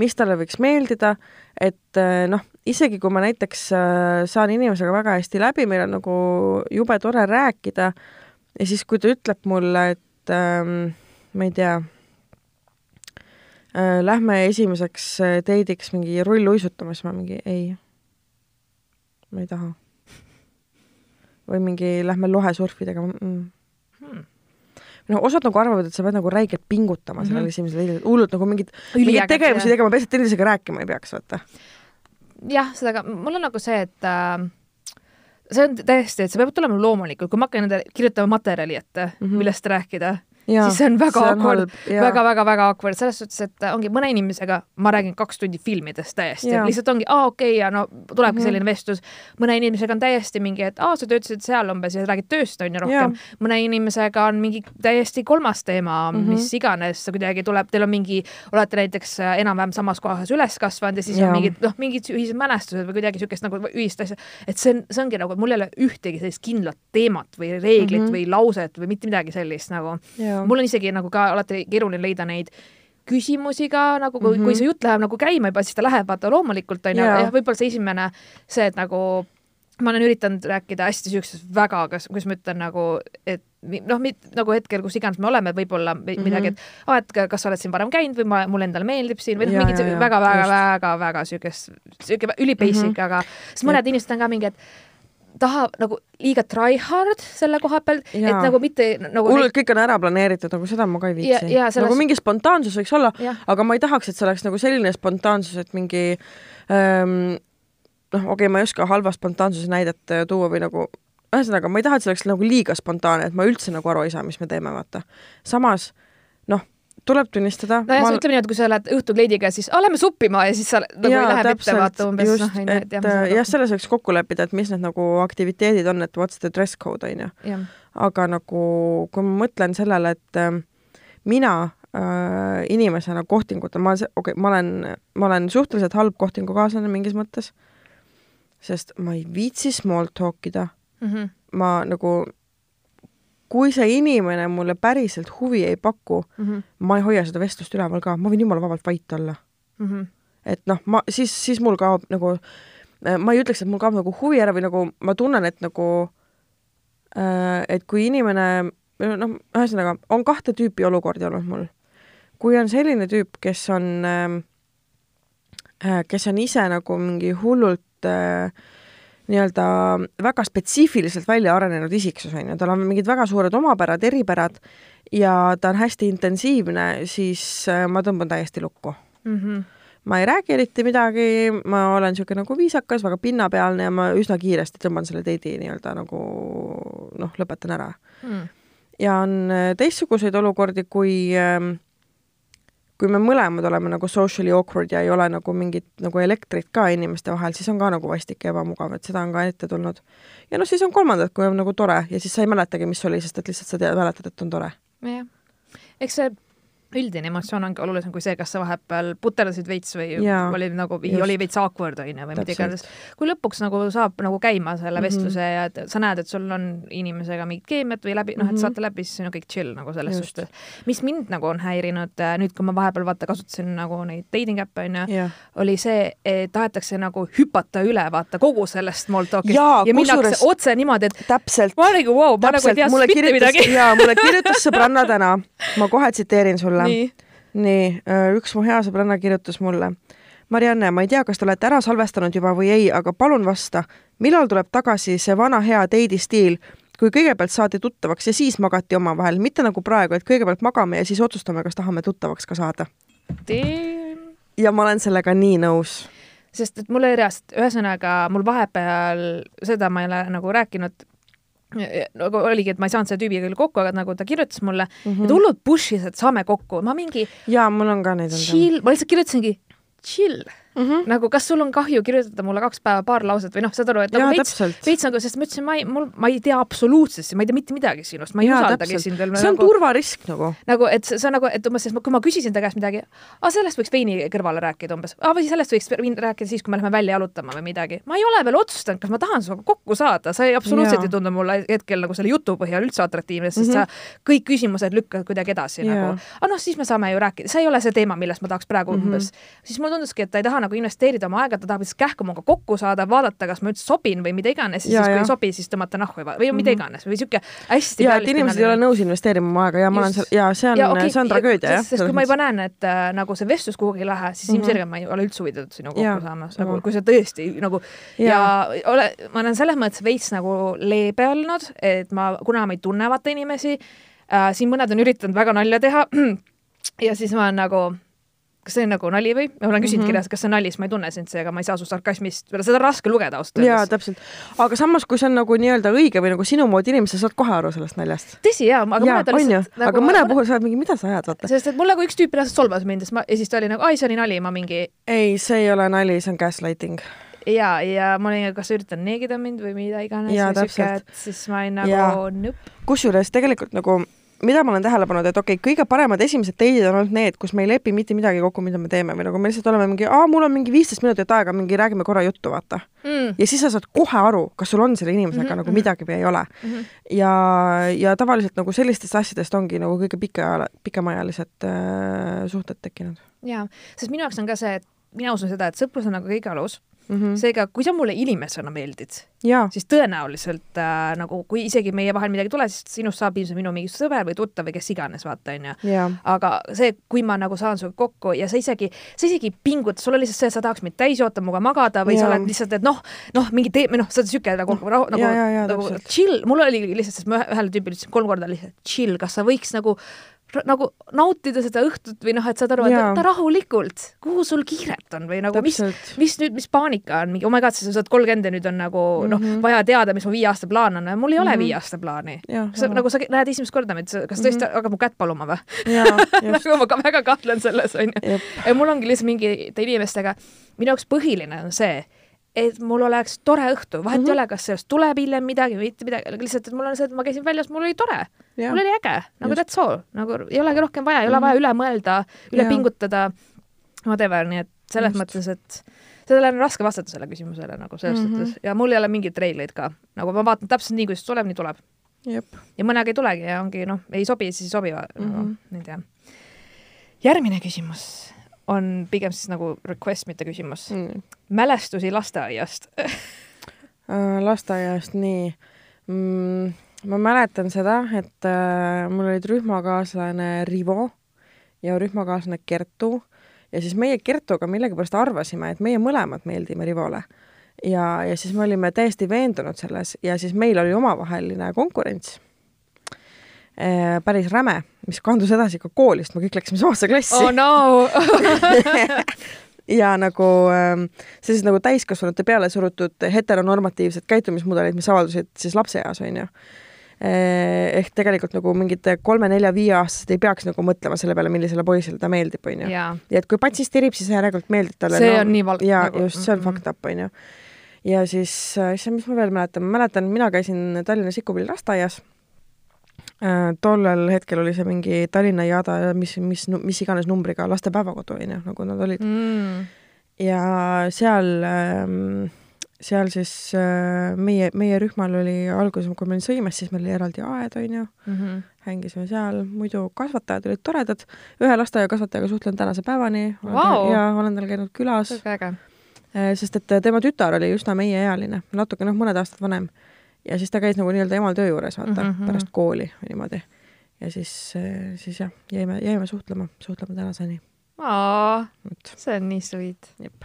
mis talle võiks meeldida, et äh, noh, isegi kui ma näiteks äh, saan inimesega väga hästi läbi, meil on nagu jube tore rääkida ja siis, kui ta ütleb mulle, et ähm, ma ei tea äh, lähme esimeseks deidiks mingi rulluisutama, siis ma mingi ei, ma ei taha. Või mingi lähme lohesurfi tegema mm.. Hmm. noh, osad nagu arvavad, et sa pead nagu räigelt pingutama mm -hmm. sellel esimesel deidil, hullult nagu mingit, mingeid tegevusi tegema, peaasi, et teineteisega rääkima ei peaks, vaata. jah, seda ka, mul on nagu see, et äh, see on täiesti, et see peab tulema loomulikult, kui ma hakkan endale kirjutama materjali ette mm. -hmm. millest rääkida, siis see on väga awkward, väga-väga-väga awkward, selles suhtes, et ongi mõne inimesega ma räägin kaks tundi filmidest täiesti lihtsalt ongi aa okei okay, ja no tulebki mm. -hmm. selline vestlus. mõne inimesega on täiesti mingi, et aa, sa töötasid seal umbes ja räägid tööst on ju rohkem. mõne inimesega on mingi täiesti kolmas teema mm. -hmm. mis iganes, kuidagi tuleb, teil on mingi, olete näiteks äh, enam-vähem samas kohas üles kasvanud ja siis Jaa. on mingid noh, mingid ühised mälestused või kuidagi niisugust nagu ühist asja, et see on, see ongi nagu, mul ei ole ühtegi sellist kindlat teemat või reeglit mm. -hmm. või lauset või mitte midagi sellist nagu mul on isegi nagu ka alati keeruline leida neid küsimusi ka nagu, kui mm, -hmm. kui Mhm. see jutt läheb nagu käima juba, siis ta läheb vaata loomulikult onju Jaa. ja võib-olla see esimene, see, et nagu ma olen üritanud rääkida hästi siukses väga, kas, kuidas ma ütlen nagu, et noh, nagu hetkel, kus iganes me oleme, võib-olla mm Mhm. -hmm. midagi, et aa, et ka- kas sa oled siin varem käinud või ma, mulle endale meeldib siin või noh, mingid jaa, jaa, väga-väga-väga just. väga, väga siukest, siuke üli basic mm. -hmm. aga siis mõned inimesed on ka mingi, et tahab nagu liiga try hard selle koha peal, et nagu mitte nagu hullult kõik on ära planeeritud, nagu seda ma ka ei viitsi. selles- nagu mingi spontaansus võiks olla, aga ma ei tahaks, et see oleks nagu selline spontaansus, et mingi ähm, noh, okei okay,, ma ei oska halva spontaansuse näidet äh, tuua või nagu ühesõnaga, ma ei taha, et see oleks nagu liiga spontaanne, et ma üldse nagu aru ei saa, mis me teeme, vaata. samas noh, tuleb tunnistada nojah ma..., ütleme niimoodi, kui sa lähed õhtukleidiga, siis lähme suppima ja siis sa nagu Jaa, ei lähe mitte täpselt, vaata umbes just, noh, et et jah jah, selles võiks kokku leppida, et mis need nagu aktiviteedid on, et what's the dress code on ju. aga nagu kui ma mõtlen sellele, et äh, mina äh, inimesena kohtingutel, ma olen, okei okay,, ma olen, ma olen suhteliselt halb kohtingukaaslane mingis mõttes, sest ma ei viitsi small talk ida, Mhm. ma nagu, kui see inimene mulle päriselt huvi ei paku, Mhm. ma ei hoia seda vestlust üleval ka, ma võin jumala vabalt vait olla. et noh, ma siis, siis mul kaob nagu, ma ei ütleks, et mul kaob nagu huvi ära või nagu ma tunnen, et nagu äh, et kui inimene noh, ühesõnaga on kahte tüüpi olukordi olnud mul. kui on selline tüüp, kes on äh, Äh, kes on ise nagu mingi hullult äh, nii-öelda väga spetsiifiliselt välja arenenud isiksus, on ju, tal on mingid väga suured omapärad, eripärad ja ta on hästi intensiivne, siis äh, ma tõmban täiesti lukku mm. -hmm. ma ei räägi eriti midagi, ma olen niisugune nagu viisakas, väga pinnapealne ja ma üsna kiiresti tõmban selle teidi nii-öelda nagu noh, lõpetan ära mm.. ja on teistsuguseid olukordi, kui äh, kui me mõlemad oleme nagu socially awkward ja ei ole nagu mingit nagu elektrit ka inimeste vahel, siis on ka nagu vastik ja ebamugav, et seda on ka ette tulnud. ja noh, siis on kolmandad, kui on nagu tore ja siis sa ei mäletagi, mis oli, sest et lihtsalt sa tead, mäletad, et on tore. jah, eks see üldine emotsioon ongi olulisem kui see, kas sa vahepeal puterdasid veits või ja, oli nagu, oli veits awkward onju või mida iganes. kui lõpuks nagu saab nagu käima selle mhm. vestluse mm -hmm. ja sa näed, et sul on inimesega mingit keemiat või läbi, noh, et mhm. saate läbi, siis on kõik chill nagu selles Just. suhtes. mis mind nagu on häirinud äh, nüüd, kui ma vahepeal vaata kasutasin nagu neid dating äppe onju, oli see, et tahetakse nagu hüpata üle vaata kogu sellest small talk'ist ja, ja minnakse otse niimoodi, et täpselt. ma olin nagu vau wow,, ma nagu ei tea mitte midagi. jaa, mulle kirjutas sõbranna täna, ma kohe tsiteerin sulle nii, nii, äh, üks mu hea sõbranna kirjutas mulle. Marianne, ma ei tea, kas te olete ära salvestanud juba või ei, aga palun vasta, millal tuleb tagasi see vana hea teidi stiil, kui kõigepealt saadi tuttavaks ja siis magati omavahel, mitte nagu praegu, et kõigepealt magame ja siis otsustame, kas tahame tuttavaks ka saada. ja ma olen sellega nii nõus sest et mul oli reaalselt, ühesõnaga mul vahepeal, seda ma ei ole nagu rääkinud, nagu oligi, et ma ei saanud selle tüübiga küll kokku, aga nagu ta kirjutas mulle mm, -hmm. et hullult push'is, et saame kokku, ma mingi. jaa, mul on ka neid. chill, ma lihtsalt kirjutasingi chill mm. -hmm. nagu, kas sul on kahju kirjutada mulle kaks päeva paar lauset või noh, saad aru, et nagu veits, veits nagu, sest ma ütlesin, ma ei, mul, ma ei tea absoluutselt, ma ei tea mitte midagi sinust, ma ei ja, usaldagi sind veel. see on nagu, turvarisk nagu. nagu, et see on nagu, et umbes, kui ma küsisin ta käest midagi, aa, sellest võiks veini kõrvale rääkida umbes, aa, või sellest võiks rääkida siis, kui me läheme välja jalutama või midagi. ma ei ole veel otsustanud, kas ma tahan sinuga kokku saada, sa ei absoluutselt ja. ei tundu mulle hetkel nagu selle jutu põhjal üldse atraktiivne, sest mm -hmm. sa kõik küsimused lükkad kuidagi edasi ja. nagu. aga noh, siis me saame ju rääkida, see ei ole see teema, millest ma tahaks praegu mm -hmm. umbes, siis mulle tunduski, et ta ei taha nagu investeerida oma aega, ta tahab lihtsalt kähku minuga kokku saada, vaadata, kas ma üldse sobin või mida iganes, ja siis kui ei sobi, siis tõmmata nahku või, või mida mhm. iganes või sihuke hästi ja et inimesed ei ole nõus investeerima oma aega ja ma olen seal ja see on, okay, see on tragöödia jah. sest kui ma juba näen, et äh, nagu see vestlus kuhugi ei lähe, siis mm -hmm. ilmselgelt ma ei ole üldse huvitatud sinuga kokku saama, nagu kui sa tõesti nagu ja, ja ole, ma olen selles mõttes veits nagu leebe olnud, et ma, kuna ma ei tunne vaata inimesi äh,, siin mõned on üritanud väga nalja teha ja siis ma olen nagu kas see on nagu nali või? ma olen küsinud mm -hmm. kirjas, kas see on nali, siis ma ei tunne sind seega, ma ei saa su sarkasmist, seda on raske lugeda ausalt öeldes. jaa, täpselt. aga samas, kui see on nagu nii-öelda õige või nagu sinu moodi inimene, sa saad kohe aru sellest naljast. tõsi jaa, aga jaa, mõned on lihtsalt nagu, aga mõne puhul sa oled mingi, mida sa ajad, vaata. sest et mul nagu üks tüüp reaalselt solvas mind siis ma, ja siis ta oli nagu, ai, see oli nali, ma mingi. ei, see ei ole nali, see on gaslighting ja, ja ma olin, kas sa üritad neegida mind või mida iganes. ja täpselt. siis ma olin nagu nõpp. kusjuures tegelikult nagu mida ma olen tähele pannud, et okei okay,, kõige paremad esimesed teidid on olnud need, kus me ei lepi mitte midagi kokku, mida me teeme või nagu me lihtsalt oleme mingi, aa, mul on mingi viisteist minutit aega, mingi räägime korra juttu, vaata mm.. ja siis sa saad kohe aru, kas sul on selle inimesega mm -hmm. nagu midagi või ei ole mm. -hmm. ja, ja tavaliselt nagu sellistest asjadest ongi nagu kõige pika, pikemaajalised äh, suhted tekkinud. jaa, sest minu jaoks on ka see, et mina usun seda, et sõprus on nagu kõige alus mm -hmm. seega, kui sa mulle inimesena meeldid, siis tõenäoliselt äh, nagu kui isegi meie vahel midagi ei tule, siis sinust saab ilmselt minu mingi sõber või tuttav või kes iganes, vaata onju. aga see, kui ma nagu saan sinuga kokku ja sa isegi, sa isegi pingutad, sul on lihtsalt see, sa tahaks mind täis joota, minuga magada või ja. sa oled lihtsalt, et noh, noh, mingi tee, noh, sa oled siuke nagu, nagu, nagu, nagu chill, mul oli lihtsalt, sest ma ühele tüübile ütlesin kolm korda lihtsalt chill, kas sa võiks nagu nagu nautida seda õhtut või noh, et saad aru, et ta rahulikult, kuhu sul kiiret on või nagu Täpselt. mis, mis nüüd, mis paanika on, mingi oh my god, sa saad kolmkümmend ja nüüd on nagu mm -hmm. noh, mhm. vaja teada, mis mu viie aasta plaan on, mul ei ole mm -hmm. viie aasta plaani. sa nagu sa näed esimest korda mind, kas tõesti mm -hmm. hakkab mu kätt paluma või? nagu ma ka väga kahtlen selles onju. ja mul ongi lihtsalt mingite inimestega, minu jaoks põhiline on see et mul oleks tore õhtu, vahet mm -hmm. ei ole, kas sellest tuleb hiljem midagi või mitte midagi, lihtsalt, et mul on see, et ma käisin väljas, mul oli tore, mul oli äge, nagu Just. that's all, nagu ei olegi rohkem vaja, ei mm -hmm. ole vaja üle mõelda, üle ja. pingutada, whatever, nii et selles Just. mõttes, et sellele on raske vastata selle küsimusele nagu selles mm -hmm. suhtes ja mul ei ole mingeid reegleid ka, nagu ma vaatan täpselt nii, kuidas tuleb, nii tuleb. ja mõnega ei tulegi ja ongi noh, ei sobi, siis ei sobi mm, -hmm. no, ei tea. järgmine küsimus on pigem siis nagu request, mitte küsimus mm.. mälestusi lasteaiast Äh, lasteaiast, nii mm,. ma mäletan seda, et äh, mul olid rühmakaaslane Rivo ja rühmakaaslane Kertu ja siis meie Kertuga millegipärast arvasime, et meie mõlemad meeldime Rivole. ja, ja siis me olime täiesti veendunud selles ja siis meil oli omavaheline konkurents päris räme, mis kandus edasi ka koolist, me kõik läksime samasse klassi. oh no ja nagu äh, sellised nagu täiskasvanute peale surutud heteronormatiivsed käitumismudelid, mis avaldusid siis lapseeas, on ju eh, ehk tegelikult nagu mingid kolme-nelja-viieaastased ei peaks nagu mõtlema selle peale, millisele poisile ta meeldib, onju. ja et kui pats tirib, siis järelikult meeldib talle. see no, on nii val-. ja nagu, just, see on mm -hmm. fucked up, onju. ja siis, issand, mis ma veel mäletan, ma mäletan, mina käisin Tallinna Sikupilli lasteaias Äh, tollel hetkel oli see mingi Tallinna Jada, mis, mis, mis iganes numbriga lastepäevakodu, on ju, nagu nad olid. Mm.. ja seal, ähm, seal siis äh, meie, meie rühmal oli alguses, kui ma olin Sõimes, siis meil oli eraldi aed, on ju. Mm, -hmm. hängisime seal, muidu kasvatajad olid toredad, ühe lasteaiakasvatajaga suhtlen tänase päevani. Wow., ja olen tal käinud külas. Äh, sest et tema tütar oli üsna meieealine, natuke noh, mõned aastad vanem ja siis ta käis nagu nii-öelda emal töö juures, vaata mm, -hmm. pärast kooli või niimoodi. ja siis, siis jah, jäime, jäime suhtlema, suhtleme tänaseni. see on nii sweet. jep.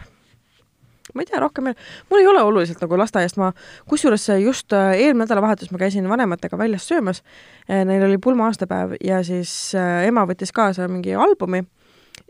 ma ei tea, rohkem mul ei ole oluliselt nagu lasteaiast, ma, kusjuures just äh, eelmine nädalavahetus ma käisin vanematega väljas söömas, äh, neil oli pulma aastapäev ja siis ema võttis kaasa mingi albumi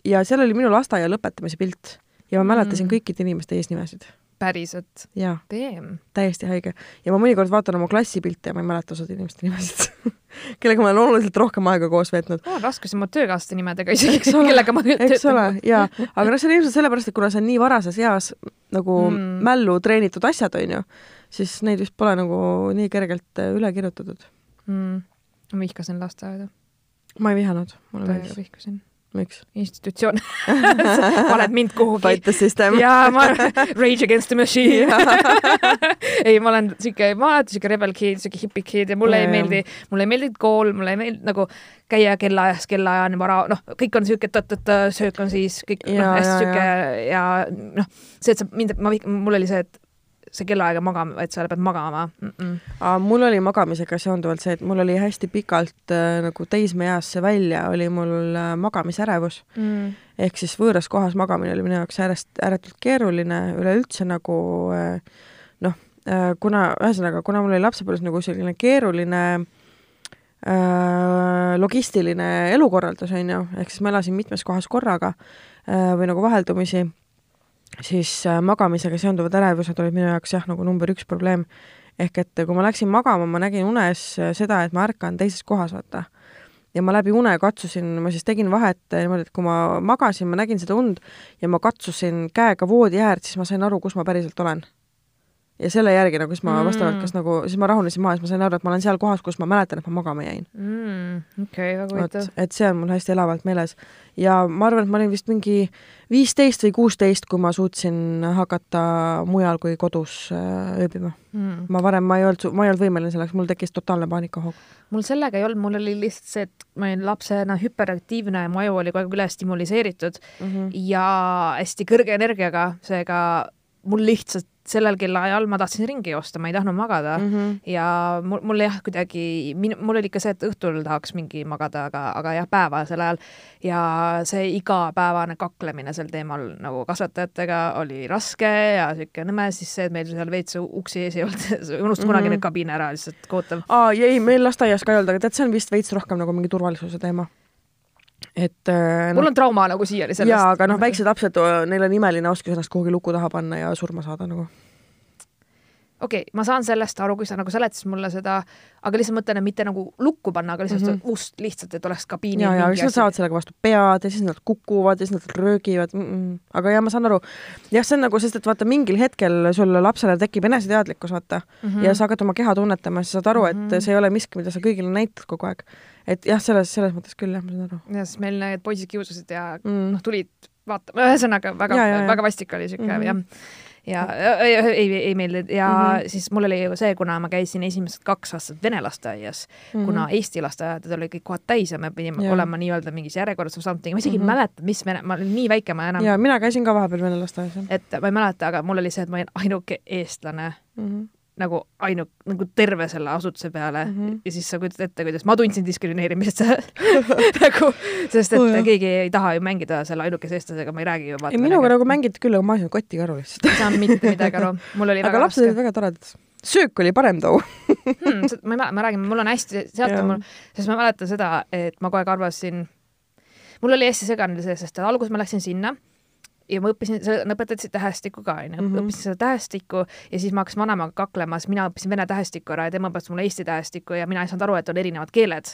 ja seal oli minu lasteaia lõpetamise pilt ja ma mäletasin mm. kõikide inimeste eesnimesid päriselt? Damn. täiesti haige. ja ma mõnikord vaatan oma klassipilte ja ma ei mäleta osade inimeste nimesid kellega ma olen oluliselt rohkem aega koos veetnud. mul on raskusi oma töökaaslaste nimedega isegi, kellega ma töötan. eks ole, jaa. aga noh, see on ilmselt sellepärast, et kuna see on nii varases eas nagu mm. mällu treenitud asjad, on ju, siis neid vist pole nagu nii kergelt äh, üle kirjutatud mm.. ma vihkasin lasteaeda. ma ei vihanud, mulle meeldis. vihkasin miks? institutsioon paned mind kuhugi. Fight the system. jaa, ma rage against the machine ei, ma olen siuke, ma olen alati siuke rebel kid, siuke hippie kid ja mulle ja, ei meeldi, mulle ei meeldi kool, mulle ei meeldi nagu käia kellaajast kellaajani vara, noh, kõik on siuke tõtt-tõtt, söök on siis kõik, noh, hästi siuke ja noh, see, et sa mind, ma, mul oli see, et see kellaaeg ja magama, et sa pead magama mm. -mm. mul oli magamisega seonduvalt see, et mul oli hästi pikalt äh, nagu teismeeasse välja oli mul äh, magamisärevus mm.. ehk siis võõras kohas magamine oli minu jaoks äärest, ääretult keeruline, üleüldse nagu äh, noh äh,, kuna, ühesõnaga, kuna mul oli lapsepõlves nagu selline keeruline äh, logistiline elukorraldus, on ju, ehk siis ma elasin mitmes kohas korraga äh, või nagu vaheldumisi siis äh, magamisega seonduvad ärevused olid minu jaoks jah, nagu number üks probleem. ehk et kui ma läksin magama, ma nägin unes äh, seda, et ma ärkan teises kohas, vaata. ja ma läbi une katsusin, ma siis tegin vahet niimoodi, et kui ma magasin, ma nägin seda und ja ma katsusin käega voodi äärt, siis ma sain aru, kus ma päriselt olen ja selle järgi nagu siis ma mm. vastavalt kas nagu, siis ma rahunesin maha, siis ma sain aru, et ma olen seal kohas, kus ma mäletan, et ma magama jäin mm,. okei okay,, väga huvitav. et see on mul hästi elavalt meeles. ja ma arvan, et ma olin vist mingi viisteist või kuusteist, kui ma suutsin hakata mujal kui kodus äh, ööbima mm.. ma varem, ma ei olnud, ma ei olnud võimeline selleks, mul tekkis totaalne paanikahoog. mul sellega ei olnud, mul oli lihtsalt see, et ma olin lapsena hüperaktiivne, mu aju oli kogu aeg üle stimuliseeritud mm -hmm. ja hästi kõrge energiaga, seega mul lihtsalt sellel kellaajal ma tahtsin ringi joosta, ma ei tahtnud magada mm -hmm. ja mul, mul jah, kuidagi, mul oli ikka see, et õhtul tahaks mingi magada, aga, aga jah, päevasel ajal. ja see igapäevane kaklemine sel teemal nagu kasvatajatega oli raske ja sihuke nõme, siis see, et meil seal veits uksi ees ei olnud unusta mm -hmm. kunagi need kabine ära, lihtsalt kohutav. aa, ei, meil lasteaias ka ei olnud, aga tead, see on vist veits rohkem nagu mingi turvalisuse teema et äh, mul no, on trauma nagu siiani sellest. jaa, aga noh, väiksed lapsed, neil on imeline oskus ennast kuhugi luku taha panna ja surma saada nagu okei okay,, ma saan sellest aru, kui sa nagu seletasid mulle seda, aga lihtsalt mõtlen, et mitte nagu lukku panna, aga lihtsalt mm -hmm. ust lihtsalt, et oleks kabiini. ja, ja siis nad saavad sellega vastu pead ja siis nad kukuvad ja siis nad röögivad mm. -mm. aga ja ma saan aru, jah, see on nagu, sest et vaata, mingil hetkel sul lapsele tekib eneseteadlikkus, vaata mm, -hmm. ja sa hakkad oma keha tunnetama, siis saad aru, et mm -hmm. see ei ole miski, mida sa kõigile näitad kogu aeg. et jah, selles, selles mõttes küll jah, ma saan aru. ja siis meil need poisid kiusasid ja mm. noh, tulid vaatama, ühesõnaga väga, väga vastik oli siuke mm -hmm. jah ja ei, ei, meeldinud ja mm -hmm. siis mul oli ju see, kuna ma käisin esimesed kaks aastat vene lasteaias mm, -hmm. kuna Eesti lasteaiad olid kõik kohad täis ja me pidime ja. olema nii-öelda mingis järjekorras või something, ma isegi mm -hmm. ei mäleta, mis vene, ma olin nii väike, ma enam. ja mina käisin ka vahepeal vene lasteaias. et ma ei mäleta, aga mul oli see, et ma olin ainuke eestlane mm. -hmm nagu ainu-, nagu terve selle asutuse peale mm -hmm. ja siis sa kujutad ette, kuidas ma tundsin diskrimineerimist nagu, sest et oh, jah. keegi ei taha ju mängida selle ainukese eestlasega, ma ei räägi ju. minuga nagu mängiti küll, aga ma ei saanud kotti ka aru lihtsalt. ei saanud mitte midagi aru, mul oli aga lapsed olid väga toredad. söök oli parem too hmm,. ma ei mäleta, ma räägin, mul on hästi, sealt on mul, sest ma mäletan seda, et ma kogu aeg arvasin, mul oli hästi segane see, sest alguses ma läksin sinna ja ma õppisin, sa õpetasid tähestikku ka, onju, mhm. õppisin seda tähestikku ja siis ma hakkasin vanemaga kaklema, sest mina õppisin vene tähestikku ära ja tema õpetas mulle eesti tähestikku ja mina ei saanud aru, et on erinevad keeled.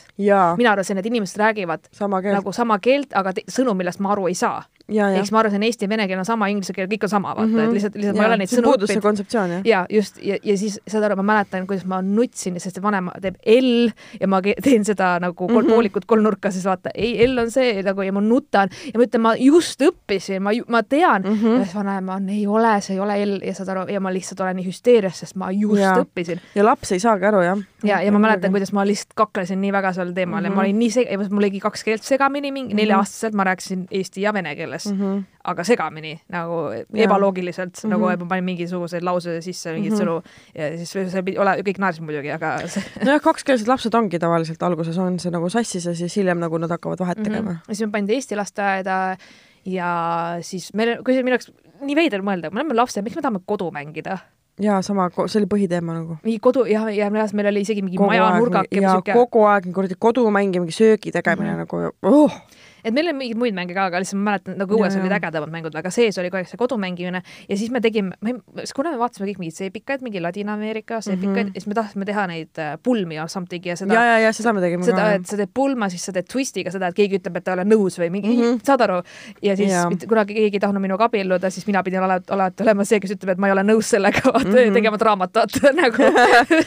mina arvasin, et inimesed räägivad sama nagu sama keelt, aga sõnu, millest ma aru ei saa eks ma arvasin, eesti ja vene keel on sama, inglise keel, kõik on sama, vaata mm, -hmm. et lihtsalt, lihtsalt ja. ma ei ole neid sõnu õppinud. see kontseptsioon, jah? ja just, ja, ja siis saad aru, ma mäletan, kuidas ma nutsin, sest vanem teeb L ja ma teen seda nagu kol, mm -hmm. poolikut kolmnurka, siis vaata, ei, L on see nagu ja ma nutan ja ma ütlen, ma just õppisin, ma, ma tean mm. -hmm. ja siis vanem on, ei ole, see ei ole L ja saad aru, ja ma lihtsalt olen nii hüsteerias, sest ma just ja. õppisin. ja laps ei saagi aru, jah? ja, ja ma mäletan, kuidas ma lihtsalt kaklesin nii väga sel teemal mm -hmm. ja ma olin nii seg-, mul oligi kaks keelt segamini, mingi mm -hmm. nelja-aastaselt ma rääkisin eesti ja vene keeles mm. -hmm aga segamini nagu ja. ebaloogiliselt mm, -hmm. nagu ma panin mingisuguseid lause sisse, mingeid mm -hmm. sõnu ja siis see pidi ole, kõik naersid muidugi, aga see... nojah, kakskeelsed lapsed ongi tavaliselt alguses on see nagu sassis ja siis hiljem nagu nad hakkavad vahet tegema mm. -hmm. ja siis me pandi eesti lasteaeda ja siis meil, kui minu jaoks nii veider mõelda, me oleme lapsed, miks me tahame kodu mängida? jaa, sama, see oli põhiteema nagu. mingi kodu jah, ja meil oli isegi mingi maja nurgake. ja siuke... kogu aeg kuradi kodumäng ja mingi söögi tegemine mm -hmm. nagu oh et meil on mingeid muid mänge ka, aga lihtsalt ma mäletan, nagu õues olid ägedamad mängud, aga sees oli kogu aeg see kodumängimine ja siis me tegime, ma ei, kuna me vaatasime kõik mingeid seepikaid, mingi Ladina-Ameerika seepikaid mm -hmm. ja siis me tahtsime teha neid äh, pulmi or something ja seda. ja, ja, ja seda me tegime seda, ka. et sa teed pulma, siis sa teed twistiga seda, et keegi ütleb, et ta ei ole nõus või mingi mm, -hmm. saad aru? ja siis ja. kunagi keegi ei tahtnud minuga abielluda, siis mina pidin alati, alati olema see, kes ütleb, et ma ei ole nõus sellega, mm -hmm. tegema draamat, vaata nagu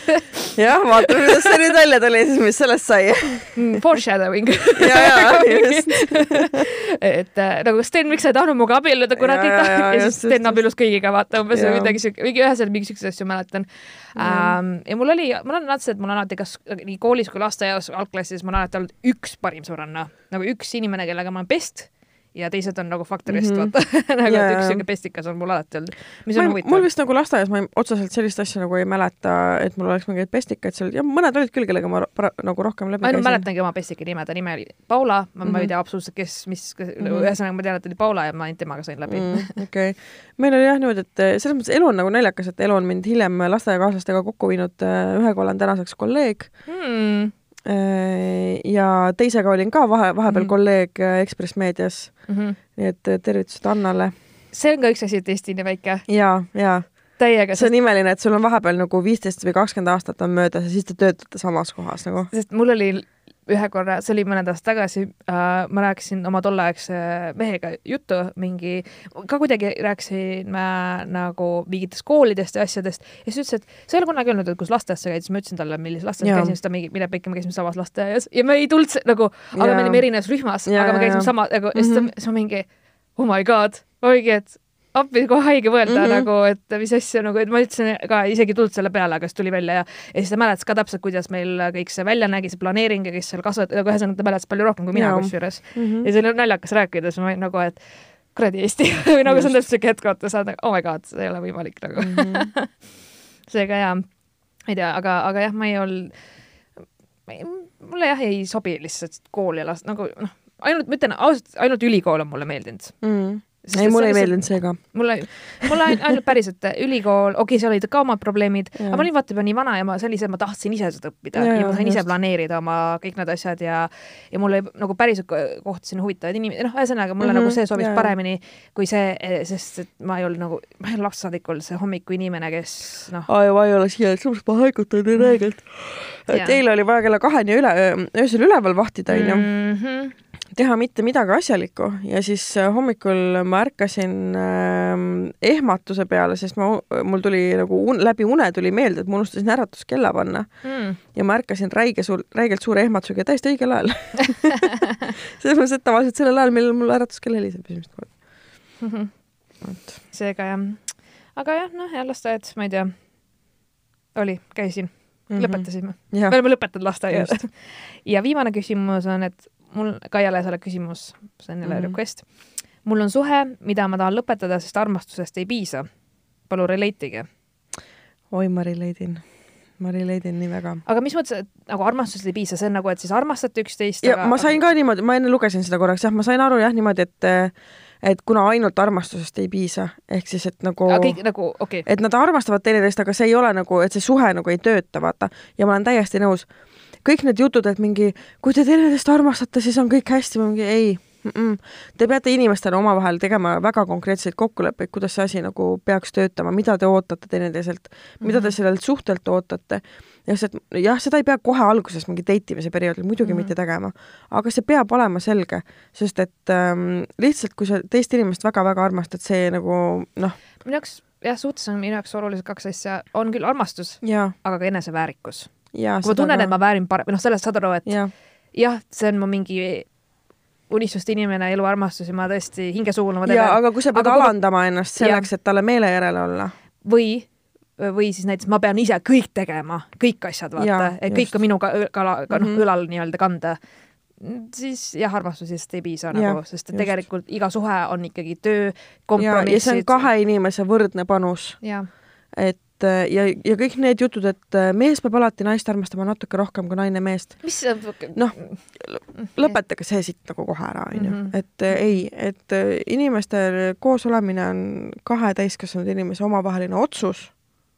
jah, vaatame, kuidas see nüüd välja tuli siis, mis sellest sai mm, Foreshadowing ja, ja, just et äh, nagu Sten, miks sa ei tahtnud minuga abielluda, kurat ei tahtnud? Ja siis Sten abiellus kõigiga, vaata umbes või midagi siuke, mingi üheselt mingi siukseid asju mäletan. Ähm,. ja mul oli, mul on alati see, et mul on alati kas nii koolis kui lasteaias, algklassis, mul on alati olnud üks parim sõbranna, nagu üks inimene, kellega ma olen best ja teised on nagu faktorist mm, -hmm. vaata nagu yeah, üks siuke pestikas on mul alati olnud, mis on huvitav. mul vist nagu lasteaias ma ei, otseselt sellist asja nagu ei mäleta, et mul oleks mingeid pestikaid seal ja mõned olid küll, kellega ma pra, nagu rohkem läbi ma ainult mäletangi oma pestika nime, ta nimi oli Paula, ma mm, -hmm. ma ei mhm. tea absoluutselt, kes, mis mm, -hmm. ühesõnaga ma tean, et oli Paula ja ma ainult temaga sain läbi mm,. okei okay., meil oli jah niimoodi, et eh, selles mõttes elu on nagu naljakas, et elu on mind hiljem lasteaiakaaslastega kokku viinud, eh, ühega olen tänaseks kolleeg mm Äh, ja teisega olin ka vahe, vahepeal mm -hmm. kolleeg äh, Ekspress Meedias mm. -hmm. nii et äh, tervitused Annale. see on ka üks asi, et Eesti nii väike. ja, ja. täiega. see on imeline, et sul on vahepeal nagu viisteist või kakskümmend aastat on möödas ja siis te töötate samas kohas nagu. sest mul oli ühe korra, see oli mõned aastad tagasi äh,, ma rääkisin oma tolleaegse mehega juttu mingi, ka kuidagi rääkisime nagu mingitest koolidest ja asjadest ja siis ütles, et sa ei ole kunagi öelnud, et kus lasteaias sa käid, siis ma ütlesin talle, millises lasteaias käisin, siis ta mingi, mille pikka me käisime samas lasteaias ja me ei tulnud nagu, aga me olime erinevas rühmas, aga me käisime sama nagu ja siis ta, mhm. siis ma mingi oh my god, ma mingi, et appi kohe haige mõelda mm -hmm. nagu, et mis asja nagu, et ma ütlesin ka isegi tulnud selle peale, aga siis tuli välja ja, ja siis ta mäletas ka täpselt, kuidas meil kõik see välja nägi, see planeering ja kes seal kasvat-, nagu ühesõnaga ta mäletas palju rohkem kui mina kusjuures mm. -hmm. ja see oli naljakas rääkida, siis ma olin nagu, et kuradi Eesti või nagu see on täpselt siuke hetk, vaata sa oled nagu oh my god, see ei ole võimalik nagu mm. -hmm. seega jaa, ei tea, aga, aga jah, ma ei olnud, mulle jah ei sobi lihtsalt kool ja last nagu noh, ainult, ma ütlen ausalt, ainult ülikool on mulle meeldinud mm. -hmm ei, mulle ei meeldinud see ka. mulle, mulle ainult päriselt ülikool, okei okay,, seal olid ka omad probleemid, aga ma olin vaata juba nii vana ja ma, see oli see, et ma tahtsin ise seda õppida ja, ja ma sain just. ise planeerida oma kõik need asjad ja ja mul oli nagu päriselt kohtasin huvitavaid inimesi, noh, ühesõnaga mulle mm -hmm, nagu see sobis ja, paremini kui see, sest et ma ei olnud nagu, ma ei olnud lapssaadikul see hommikuinimene, kes noh. aa, ma ei ole siia, sellepärast ma haigutan nii räigelt. Teil oli vaja kella kaheni üle, öösel üleval vahtida, onju mhm teha mitte midagi asjalikku. Ja siis äh, hommikul ma ärkasin äh, ehmatuse peale, sest ma, mul tuli nagu un, läbi une tuli meelde, et ma unustasin äratuskella panna. Mm. ja ma ärkasin räige suur, räigelt suure ehmatusega täiesti õigel ajal. Selles mõttes, et tavaliselt sellel ajal, millal mul äratuskell heliseb esimest korda mm. -hmm. seega jah. Aga jah, noh, ja lasteaed, ma ei tea, oli, käisin mm, -hmm. lõpetasime. Me oleme lõpetanud lasteaia ja viimane küsimus on, et mul, Kaiale selle küsimus, see on jälle mm. -hmm. request. mul on suhe, mida ma tahan lõpetada, sest armastusest ei piisa. palun relate'ige. oi, ma relate'in, ma relate'in nii väga. aga mis mõttes, et nagu armastusest ei piisa, see on nagu, et siis armastate üksteist ja ma sain ka niimoodi, ma enne lugesin seda korraks, jah, ma sain aru jah niimoodi, et et kuna ainult armastusest ei piisa, ehk siis, et nagu aga kõik nagu, okay., et nad armastavad teineteist, aga see ei ole nagu, et see suhe nagu ei tööta, vaata. ja ma olen täiesti nõus. kõik need jutud, et mingi, kui te teineteist armastate, siis on kõik hästi, mingi ei mm. -mm. Te peate inimestena omavahel tegema väga konkreetseid kokkuleppeid, kuidas see asi nagu peaks töötama, mida te ootate teineteiselt, mida te Mhm. sellelt suhtelt ootate. ja see, jah, seda ei pea kohe alguses mingi date imise perioodil muidugi mm Mhm. -hmm. mitte tegema, aga see peab olema selge, sest et ähm, lihtsalt, kui sa teist inimest väga-väga armastad, see nagu noh, minu jaoks jah, suhtes on minu jaoks olulised kaks asja, on küll armastus, ja, aga ka eneseväärikus. ja kui ma tunnen, et ma väärin parem, noh, sellest saad aru, et jah jah, see on mu mingi unistuste inimene, eluarmastus ja ma tõesti hinge suuna ma ja teen. aga kui sa pead Aga kui ma- alandama ennast selleks, et talle meele järele olla, või, või siis näiteks ma pean ise kõik tegema, kõik asjad, vaata et kõik on minu ka, kala, ka, noh Mhm. õlal nii-öelda kanda, siis jah, armastusest ei piisa Jah, nagu, sest et tegelikult iga suhe on ikkagi töö, ja, ja see on kompromissid. kahe inimese võrdne panus, jah, et äh, ja, ja kõik need jutud, et äh, mees peab alati naist armastama natuke rohkem kui naine meest, mis Noh, lõpetage see siit nagu kohe ära, onju Mhm., et äh, ei, et inimestel koos olemine on kahe täiskasvanud inimese omavaheline otsus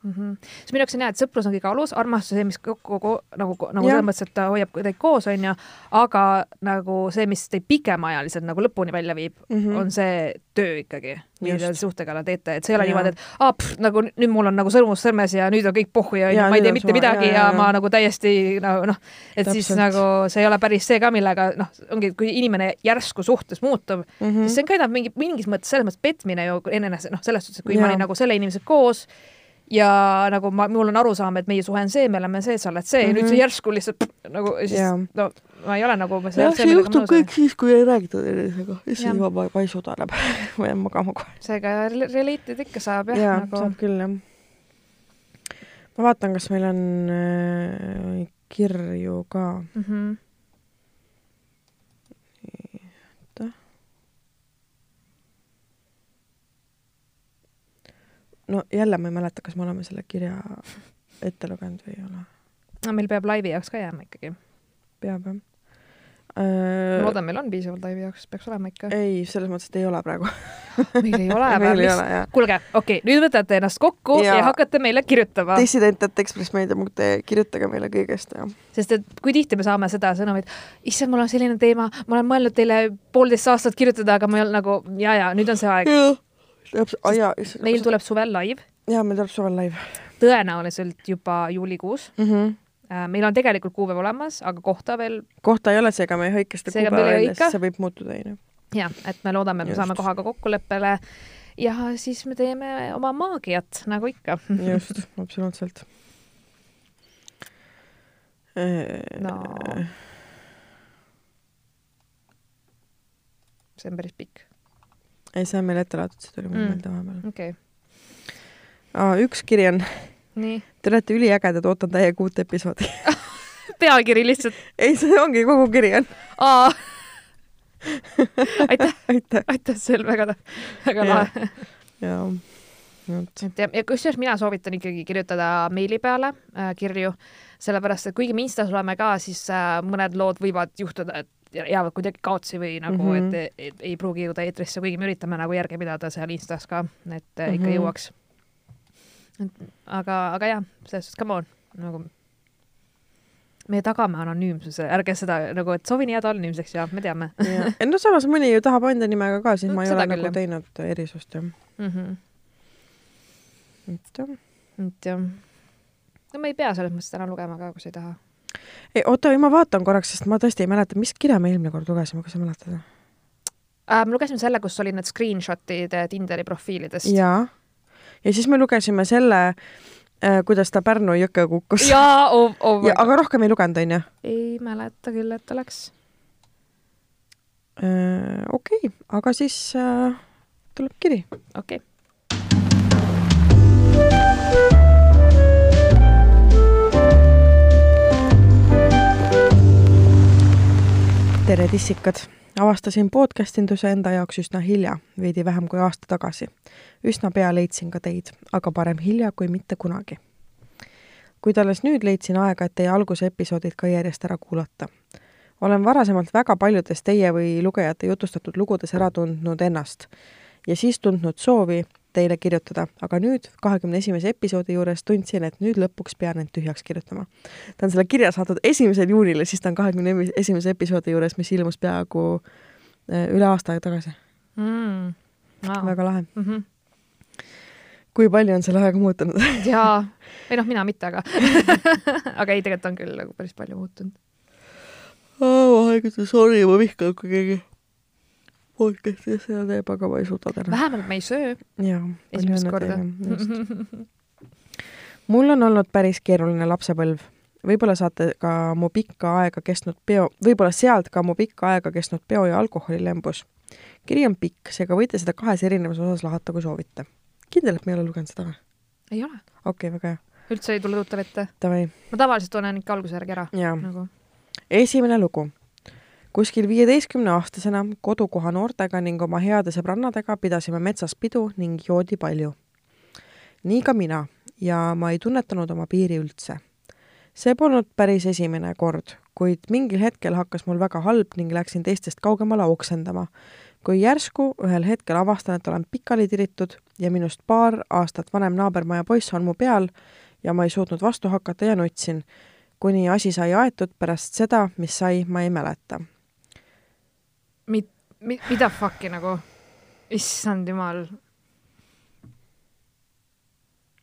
mm. -hmm. siis minu jaoks on hea, et sõprus on kõige alus, armastus see, mis kokku ko, nagu, nagu Jah. selles mõttes, et ta hoiab teid koos, onju, aga nagu see, mis teid pikemaajaliselt nagu lõpuni välja viib mm. -hmm. on see töö ikkagi, mida te suhte kallal teete, et see ei ole Jaa. niimoodi, et aa, nagu nüüd mul on nagu sõrmus sõrmes ja nüüd on kõik pohhu ja, ja ma ei tee on mitte midagi ja, jaa, ja ma nagu täiesti nagu noh, et Täpselt. siis nagu see ei ole päris see ka, millega noh, ongi, kui inimene järsku suhtes muutub mm, mm. -hmm. siis see on ka enam mingi mingis mõttes selles mõttes petmine ju enese, noh, selles suhtes, et kui ja. ma olin nagu selle inimesega koos ja nagu ma, mul on arusaam, et meie suhe on see, me oleme see, sa oled see mm -hmm. ja nüüd see Mhm. järsku lihtsalt pff, nagu siis Jaa. no ma ei ole nagu. jah, see juhtub kõik. siis, kui ei räägita teineteisega, issand juba pa- paisu tuleb ma jään magama kohe. seega relate'id ikka saab jah jaa, nagu saab küll jah. ma vaatan, kas meil on äh, kirju ka. mm. -hmm. No jälle ma ei mäleta, kas me oleme selle kirja ette lugenud või ei ole. no meil peab laivi jaoks ka jääma ikkagi. peab jah ma äh,. loodan, meil on piisavalt laivi jaoks, peaks olema ikka. ei, selles mõttes, et ei ole praegu. meil ei ole ole jah. kuulge, okei okay,, nüüd võtate ennast kokku ja, ja hakkate meile kirjutama, dissident, et Ekspress Meedia punkt ee, kirjutage meile kõigest ja. sest et kui tihti me saame seda sõnumit, issand, mul on selline teema, ma olen mõelnud teile poolteist aastat kirjutada, aga ma ei olnud nagu ja, ja nüüd on see aeg. jaa. meil tuleb suvel live, jaa, meil tuleb suvel live tõenäoliselt juba juulikuus. mm. -hmm. meil on tegelikult kuupäev olemas, aga kohta veel kohta ei ole, seega me ei hõika seda kuupäeva välja, sest see võib muutuda, onju. jah, et me loodame, et me Just. saame kohaga kokkuleppele ja siis me teeme oma maagiat nagu ikka. just, absoluutselt. no see on päris pikk, ei, see on meil ette laaditud, see tuli mul Mm. meelde vahepeal okei okay.. üks kiri on, te olete üliägedad, ootan täiega uut episoodi. pealkiri lihtsalt. ei, see ongi kogu kiri on. aitäh, aitäh. aitäh, see on väga, väga lahe. jaa, et ja, ja kusjuures mina soovitan ikkagi kirjutada meili peale äh, kirju, sellepärast et kuigi me Instas oleme ka, siis äh, mõned lood võivad juhtuda, et jäävad kuidagi kaotsi või nagu mm, Mhm. -hmm. et, et ei pruugi jõuda eetrisse, kuigi me üritame nagu järge pidada seal Instas ka, et mm -hmm. ikka Mhm. jõuaks. aga, aga jah, selles suhtes, come on, nagu me tagame anonüümsuse, ärge seda nagu, et soovin jääda anonüümseks ja me teame no samas mõni ju tahab enda nimega ka, siis No ma ei ole küll, nagu teinud erisust jah. mm. -hmm. et jah. et jah, no me ei pea selles mõttes täna lugema ka, kui sa ei taha. Ei oota, ma vaatan korraks, sest ma tõesti ei mäleta, mis kirja me eelmine kord lugesime, kas sa mäletad? äh,. me lugesime selle, kus olid need screenshot'id äh, Tinderi profiilidest. jaa. ja siis me lugesime selle, kuidas ta Pärnu jõkke kukkus. jaa, oh, oh aga rohkem ei lugenud, onju? ei mäleta küll, et oleks. okei, aga siis äh, tuleb kiri. okei okay.. Tere, tissikad! avastasin podcastinduse enda jaoks üsna hilja, veidi vähem kui aasta tagasi. üsna pea leidsin ka teid, aga parem hilja kui mitte kunagi. kuid alles nüüd leidsin aega, et teie alguse episoodid ka järjest ära kuulata. olen varasemalt väga paljudes teie või lugejate jutustatud lugudes ära tundnud ennast ja siis tundnud soovi teile kirjutada, aga nüüd, kahekümne esimese episoodi juures tundsin, et nüüd lõpuks pean end tühjaks kirjutama. ta on selle kirja saatnud esimesel juunil ja siis ta on kahekümne esimese episoodi juures, mis ilmus peaaegu äh, üle aasta aega tagasi mm.. Wow. väga lahe mm. -hmm. kui palju on selle ajaga muutunud jaa, ei noh, mina mitte, aga aga ei, tegelikult on küll nagu päris palju muutunud oh,. aegade sorry, ma vihkan, kui keegi podcast'i seda teeb, aga ma ei suuda täna. vähemalt me ei söö. jaa. esimest korda. mul on olnud päris keeruline lapsepõlv. võib-olla saate ka mu pikka aega kestnud peo, võib-olla sealt ka mu pikka aega kestnud peo ja alkoholilembus. kiri on pikk, seega võite seda kahes erinevas osas lahata, kui soovite. kindel, et me ei ole lugenud seda või? ei ole. okei okay,, väga hea. üldse ei tule tuttav ette? ma tavaliselt tunnen ikka alguse järgi ära. Nagu. esimene lugu kuskil viieteistkümneaastasena kodukoha noortega ning oma heade sõbrannadega pidasime metsas pidu ning joodi palju. nii ka mina ja ma ei tunnetanud oma piiri üldse. see polnud päris esimene kord, kuid mingil hetkel hakkas mul väga halb ning läksin teistest kaugemale oksendama, kui järsku ühel hetkel avastan, et olen pikali tiritud ja minust paar aastat vanem naabermaja poiss on mu peal ja ma ei suutnud vastu hakata ja nutsin, kuni asi sai aetud pärast seda, mis sai, ma ei mäleta Mid, mi, mida fuck'i nagu? issand jumal.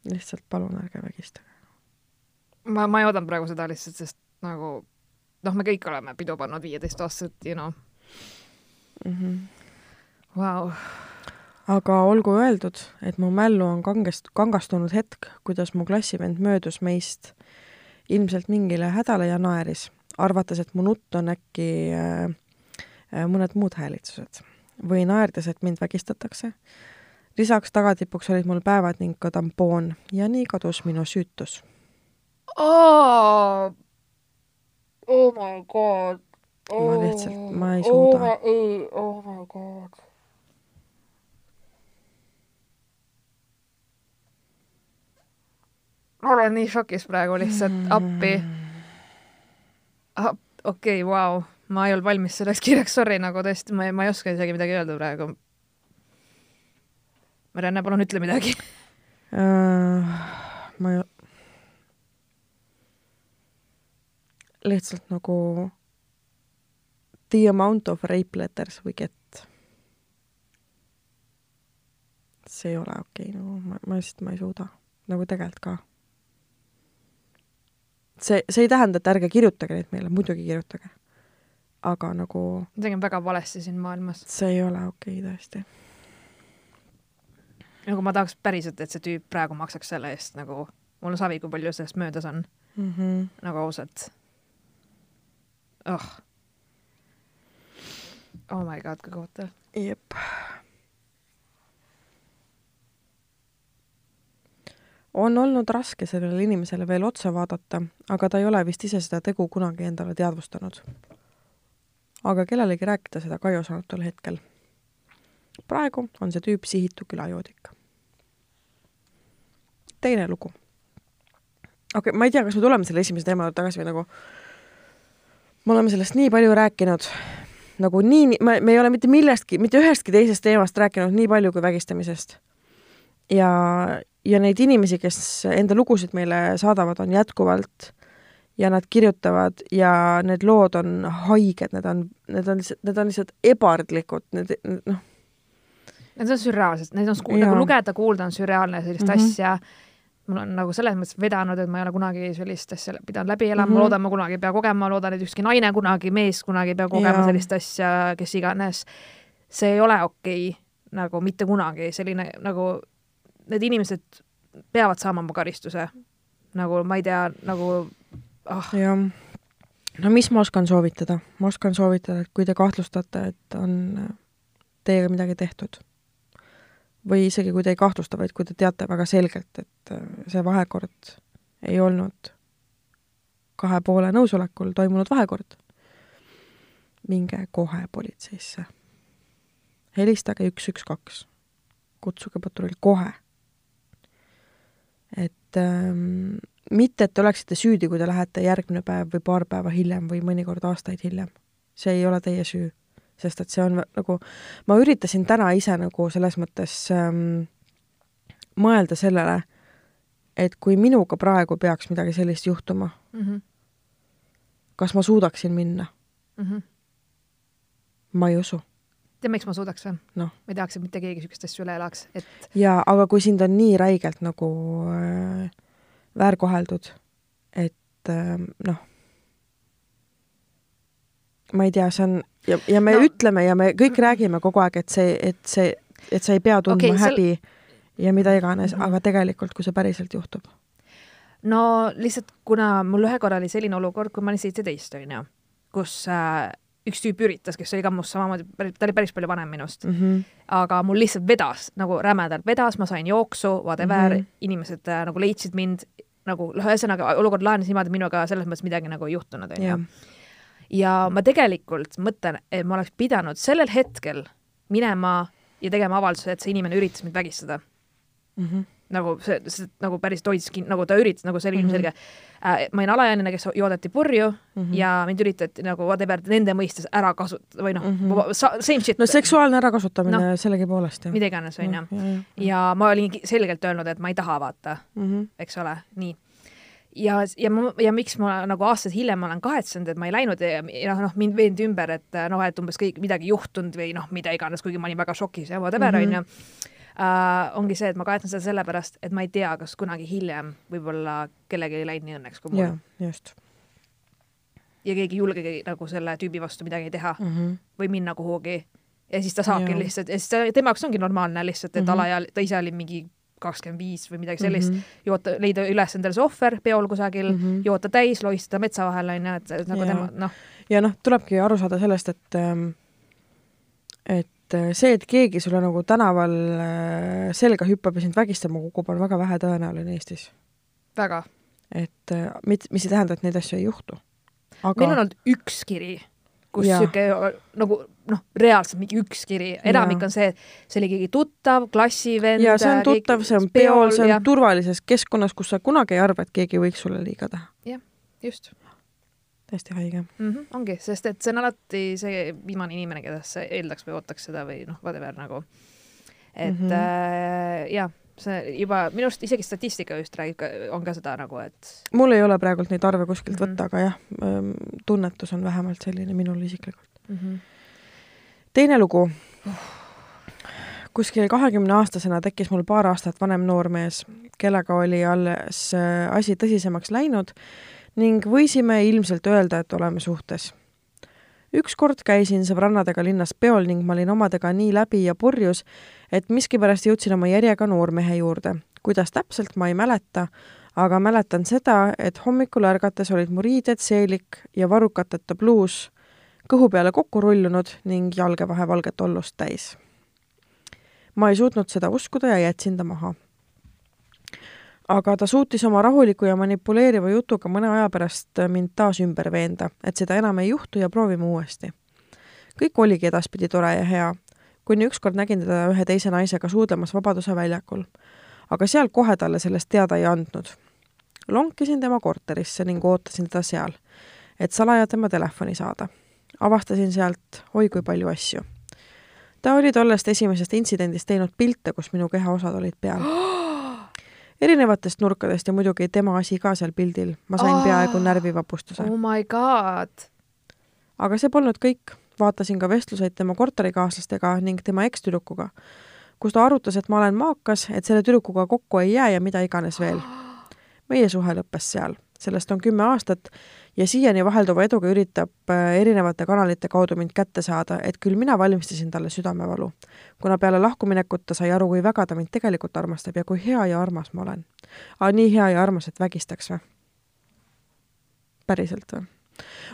lihtsalt palun ärge vägistage. ma, ma ei oodanud praegu seda lihtsalt, sest nagu noh, me kõik oleme pidu pannud viieteistaastaselt, you know mm. -hmm. Wow. aga olgu öeldud, et mu mällu on kangest, kangastunud hetk, kuidas mu klassivend möödus meist ilmselt mingile hädale ja naeris, arvates, et mu nutt on äkki Äh, mõned muud häälitsused või naerdes, et mind vägistatakse. lisaks tagatipuks olid mul päevad ning ka tampoon ja nii kadus minu süütus oh,. Oh my god oh,. ma lihtsalt, ma ei suuda oh,. ei, oh my god. ma olen nii šokis praegu lihtsalt, appi. okei, vau ma ei olnud valmis selleks kirjaks, sorry, nagu tõesti, ma ei, ma ei oska isegi midagi öelda praegu. Marianne, palun ütle midagi uh,. ma ei, lihtsalt nagu the amount of rape letters we get. see ei ole okei okay,, nagu ma, ma lihtsalt, ma ei suuda, nagu tegelikult ka. see, see ei tähenda, et ärge kirjutage neid meile, muidugi kirjutage aga nagu midagi on väga valesti siin maailmas. see ei ole okei okay, tõesti. nagu ma tahaks päriselt, et see tüüp praegu maksaks selle eest nagu, mul on savi, kui palju sellest möödas on mm. -hmm. nagu ausalt oh.. oh my god, kui kohutav. jep. on olnud raske sellele inimesele veel otsa vaadata, aga ta ei ole vist ise seda tegu kunagi endale teadvustanud aga kellelegi rääkida seda ka ei osanud tol hetkel. praegu on see tüüp sihitu külajoodik. teine lugu. okei okay,, ma ei tea, kas me tuleme selle esimese teema juurde tagasi või nagu me oleme sellest nii palju rääkinud, nagu nii, me, me ei ole mitte millestki, mitte ühestki teisest teemast rääkinud nii palju kui vägistamisest. ja, ja neid inimesi, kes enda lugusid meile saadavad, on jätkuvalt ja nad kirjutavad ja need lood on haiged, need on, need on lihtsalt, need on lihtsalt ebardlikud, need noh. Need on sürreaalsed, neid on nagu lugeda, kuulda on sürreaalne sellist mm -hmm. asja. mul on nagu selles mõttes vedanud, et ma ei ole kunagi sellist asja pidanud läbi elama mm, -hmm. ma loodan, ma kunagi ei pea kogema, loodan, et ükski naine kunagi, mees kunagi ei pea kogema ja. sellist asja, kes iganes. see ei ole okei okay, nagu mitte kunagi, selline nagu need inimesed peavad saama oma karistuse. nagu ma ei tea, nagu oh.. jah. no mis ma oskan soovitada? ma oskan soovitada, et kui te kahtlustate, et on äh, teiega midagi tehtud, või isegi kui te ei kahtlusta, vaid kui te teate väga selgelt, et äh, see vahekord ei olnud kahe poole nõusolekul toimunud vahekord, minge kohe politseisse. helistage üks, üks, kaks. kutsuge patrull kohe. et ähm, mitte, et te oleksite süüdi, kui te lähete järgmine päev või paar päeva hiljem või mõnikord aastaid hiljem. see ei ole teie süü, sest et see on nagu, ma üritasin täna ise nagu selles mõttes ähm, mõelda sellele, et kui minuga praegu peaks midagi sellist juhtuma mm, -hmm. kas ma suudaksin minna mm? -hmm. ma ei usu. tead, miks ma suudaks või no.? ma ei tahaks, et mitte keegi niisugust asja üle elaks, et jaa, aga kui sind on nii räigelt nagu äh, väärkoheldud, et äh, noh, ma ei tea, see on ja, ja me no. ütleme ja me kõik räägime kogu aeg, et see, et see, et sa ei pea tundma okay, häbi sel... ja mida iganes mm, -hmm. aga tegelikult, kui see päriselt juhtub? no lihtsalt, kuna mul ühe korra oli selline olukord, kui ma olin seitseteist, onju, kus äh, üks tüüp üritas, kes oli ka must samamoodi, ta oli päris palju vanem minust mm. -hmm. aga mul lihtsalt vedas nagu rämedalt vedas, ma sain jooksu, whatever mm, -hmm. inimesed äh, nagu leidsid mind nagu noh, ühesõnaga olukord lahenes niimoodi, minuga selles mõttes midagi nagu ei juhtunud, onju ja ma tegelikult mõtlen, et ma oleks pidanud sellel hetkel minema ja tegema avalduse, et see inimene üritas mind vägistada mm. -hmm. Nagu see, see nagu päris hoidski, nagu ta üritas, nagu see oli ilmselge mm. -hmm. äh, ma olin alaealine, kes joodeti purju mm -hmm. ja mind üritati nagu whatever nende mõistes ära kasutada või noh mm -hmm., same shit. no seksuaalne ärakasutamine no, sellegipoolest, mida iganes, onju. ja ma olin selgelt öelnud, et ma ei taha vaata mm, -hmm. eks ole, nii ja, ja ma, ja miks ma nagu aastaid hiljem olen kahetsenud, et ma ei läinud ja, ja noh, mind veendi ümber, et noh, et umbes kõik midagi juhtunud või noh, mida iganes, kuigi ma olin väga šokis ja whatever mhm. onju mm -hmm. Uh, ongi see, et ma kahetsen seda sellepärast, et ma ei tea, kas kunagi hiljem võib-olla kellelgi ei läinud nii õnneks kui mul. jah, just. ja keegi ei julgegi nagu selle tüübi vastu midagi teha mm -hmm. või minna kuhugi ja siis ta saabki ja. lihtsalt ja siis ta, tema jaoks ongi normaalne lihtsalt, et mm -hmm. alaeal-, ta ise oli mingi kakskümmend viis või midagi sellist mm, -hmm. joota, leida üles endale see ohver peol kusagil mm, -hmm. joota täis, lohistada metsa vahel, onju, et nagu ja. tema, noh. ja noh, tulebki aru saada sellest, et ähm, et äh, see, et keegi sulle nagu tänaval äh, selga hüppab ja sind vägistama kukub, on väga vähe tõenäoline Eestis. väga. et äh, mit-, mis ei tähenda, et neid asju ei juhtu. aga meil on olnud üks kiri kus niisugune nagu noh, reaalselt mingi üks kiri, enamik on see, see oli keegi tuttav, klassivend. ja see on tuttav, see on peol, see on ja... turvalises keskkonnas, kus sa kunagi ei arva, et keegi võiks sulle liiga teha. jah, just. Täiesti haige mm. -hmm, ongi, sest et see on alati see viimane inimene, keda sa eeldaks või ootaks seda või noh, whatever nagu. et mm -hmm. äh, jah see juba minu arust isegi statistika just räägib, on ka seda nagu, et mul ei ole praegult neid arve kuskilt mm -hmm. võtta, aga jah, ähm, tunnetus on vähemalt selline minul isiklikult mm. -hmm. teine lugu. kuskil kahekümne aastasena tekkis mul paar aastat vanem noormees, kellega oli alles äh, asi tõsisemaks läinud ning võisime ilmselt öelda, et oleme suhtes ükskord käisin sõbrannadega linnas peol ning ma olin omadega nii läbi ja purjus, et miskipärast jõudsin oma järjega noormehe juurde. kuidas täpselt, ma ei mäleta, aga mäletan seda, et hommikul ärgates olid mu riided, seelik ja varrukateta pluus kõhu peale kokku rullunud ning jalgevahe valget ollust täis. ma ei suutnud seda uskuda ja jätsin ta maha aga ta suutis oma rahuliku ja manipuleeriva jutuga mõne aja pärast mind taas ümber veenda, et seda enam ei juhtu ja proovime uuesti. kõik oligi edaspidi tore ja hea, kuni ükskord nägin teda ühe teise naisega suudlemas Vabaduse väljakul. aga seal kohe talle sellest teada ei andnud. lonkisin tema korterisse ning ootasin teda seal, et salaja tema telefoni saada. avastasin sealt oi kui palju asju. ta oli tollest esimesest intsidendist teinud pilte, kus minu kehaosad olid peal erinevatest nurkadest ja muidugi tema asi ka seal pildil. ma sain oh, peaaegu närvivapustuse. oh my god! aga see polnud kõik. vaatasin ka vestluseid tema korterikaaslastega ning tema ekstüdrukuga, kus ta arutas, et ma olen maakas, et selle tüdrukuga kokku ei jää ja mida iganes veel. meie suhe lõppes seal. Sellest on kümme aastat ja siiani vahelduva eduga üritab äh, erinevate kanalite kaudu mind kätte saada, et küll mina valmistasin talle südamevalu. kuna peale lahkuminekut ta sai aru, kui väga ta mind tegelikult armastab ja kui hea ja armas ma olen. aga nii hea ja armas, et vägistaks või? päriselt või?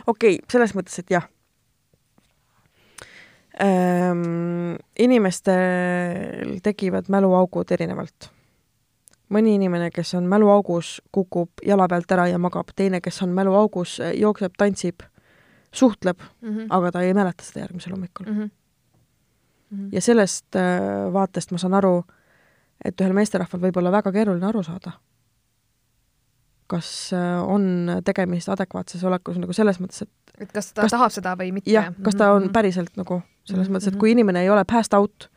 okei okay,, selles mõttes, et jah ähm,. inimestel tekivad mäluaugud erinevalt mõni inimene, kes on mäluaugus, kukub jala pealt ära ja magab, teine, kes on mäluaugus, jookseb, tantsib suhtleb mm, -hmm. aga ta ei mäleta seda järgmisel hommikul mm. -hmm. Mm -hmm. ja sellest äh, vaatest ma saan aru, et ühel meesterahval võib olla väga keeruline aru saada, kas äh, on tegemist adekvaatses olekus nagu selles mõttes, et et kas ta kas, tahab seda või mitte. jah, kas ta on -hmm. päriselt nagu selles mm -hmm. mõttes, et kui inimene ei ole passed out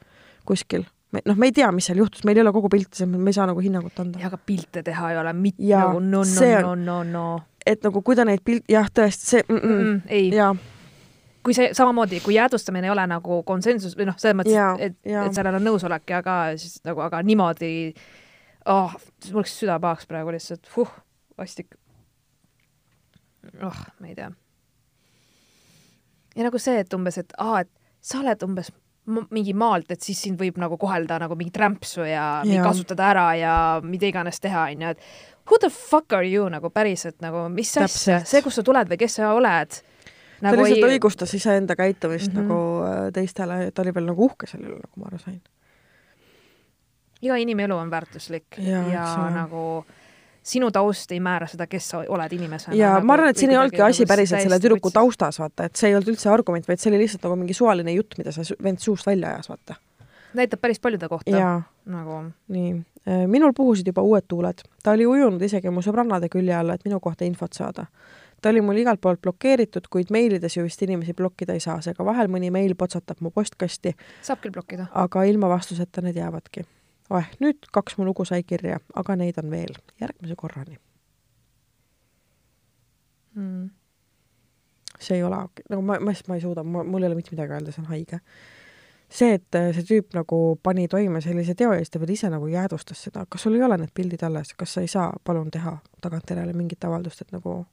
kuskil, me noh, me ei tea, mis seal juhtus, meil ei ole kogu pilti, me ei saa nagu hinnangut anda. aga pilte teha ei ole mitte nagu no, no, no, no, no. et nagu kui ta neid pilt-, jah, tõesti, see mm, -mm, mm, ei jaa kui see samamoodi, kui jäädvustamine ei ole nagu konsensus või noh, selles mõttes, et, et sellel on nõusolek ja ka siis nagu, aga niimoodi oh,, mul läks süda pahaks praegu lihtsalt, huh, vastik. oh, ma ei tea ja nagu see, et umbes, et aa, et sa oled umbes mingi maalt, et siis sind võib nagu kohelda nagu mingit rämpsu ja, ja. kasutada ära ja mida iganes teha, onju, et who the fuck are you nagu päriselt nagu, mis asja, see, kust sa tuled või kes sa oled nagu. ta lihtsalt ei... õigustas iseenda käitumist mm -hmm. nagu äh, teistele, ta oli veel nagu uhke selle üle, nagu ma aru sain. iga inimelu on väärtuslik ja, ja nagu sinu taust ei määra seda, kes sa oled inimesena. ja nagu, ma arvan, et siin ei olnudki asi nagu päriselt selle tüdruku taustas, vaata, et see ei olnud üldse argument, vaid see oli lihtsalt nagu mingi suvaline jutt, mida see vend suust välja ajas, vaata. näitab päris paljude kohta. nagu. nii, äh, minul puhusid juba uued tuuled. ta oli ujunud isegi mu sõbrannade külje alla, et minu kohta infot saada. ta oli mul igalt poolt blokeeritud, kuid meilides ju vist inimesi blokkida ei saa, seega vahel mõni meil potsatab mu postkasti. saab küll blokkida. aga ilma vastuseta need jäävadki oeh, nüüd kaks mu lugu sai kirja, aga neid on veel. järgmise korrani. Mm.. see ei ole, nagu ma, ma, ma ei suuda, mul ei ole mitte midagi öelda, see on haige. see, et äh, see tüüp nagu pani toime sellise teo ja siis ta veel ise nagu jäädvustas seda, kas sul ei ole need pildid alles, kas sa ei saa palun teha tagantjärele mingit avaldust, et nagu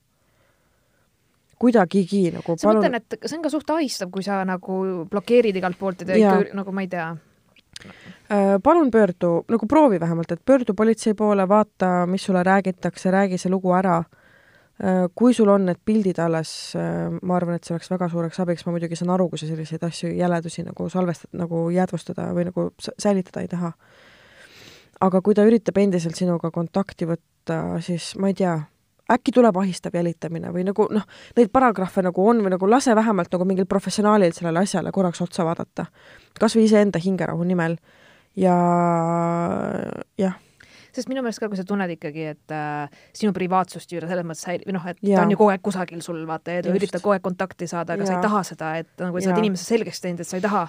kuidagigi nagu palun... ma mõtlen, et see on ka suht ahistav, kui sa nagu blokeerid igalt poolt ja teed nagu ma ei tea palun pöördu, nagu proovi vähemalt, et pöördu politsei poole, vaata, mis sulle räägitakse, räägi see lugu ära. Äh, kui sul on need pildid alles, äh, ma arvan, et see oleks väga suureks abiks, ma muidugi saan aru, kui sa selliseid asju, jäledusi nagu salvestada, nagu jäädvustada või nagu säilitada ei taha. aga kui ta üritab endiselt sinuga kontakti võtta, siis ma ei tea, äkki tuleb ahistav jälitamine või nagu noh, neid paragrahve nagu on või nagu lase vähemalt nagu mingil professionaalil sellele asjale korraks otsa vaadata. kas või iseenda hingerahu nimel ja jah sest minu meelest ka, kui sa tunned ikkagi, et äh, sinu privaatsust ju selles mõttes häirib, noh, et ja. ta on ju kogu aeg kusagil sul, vaata, ja ta üritab kogu aeg kontakti saada, aga ja. sa ei taha seda, et nagu sa oled inimesele selgeks teinud, et sa ei taha.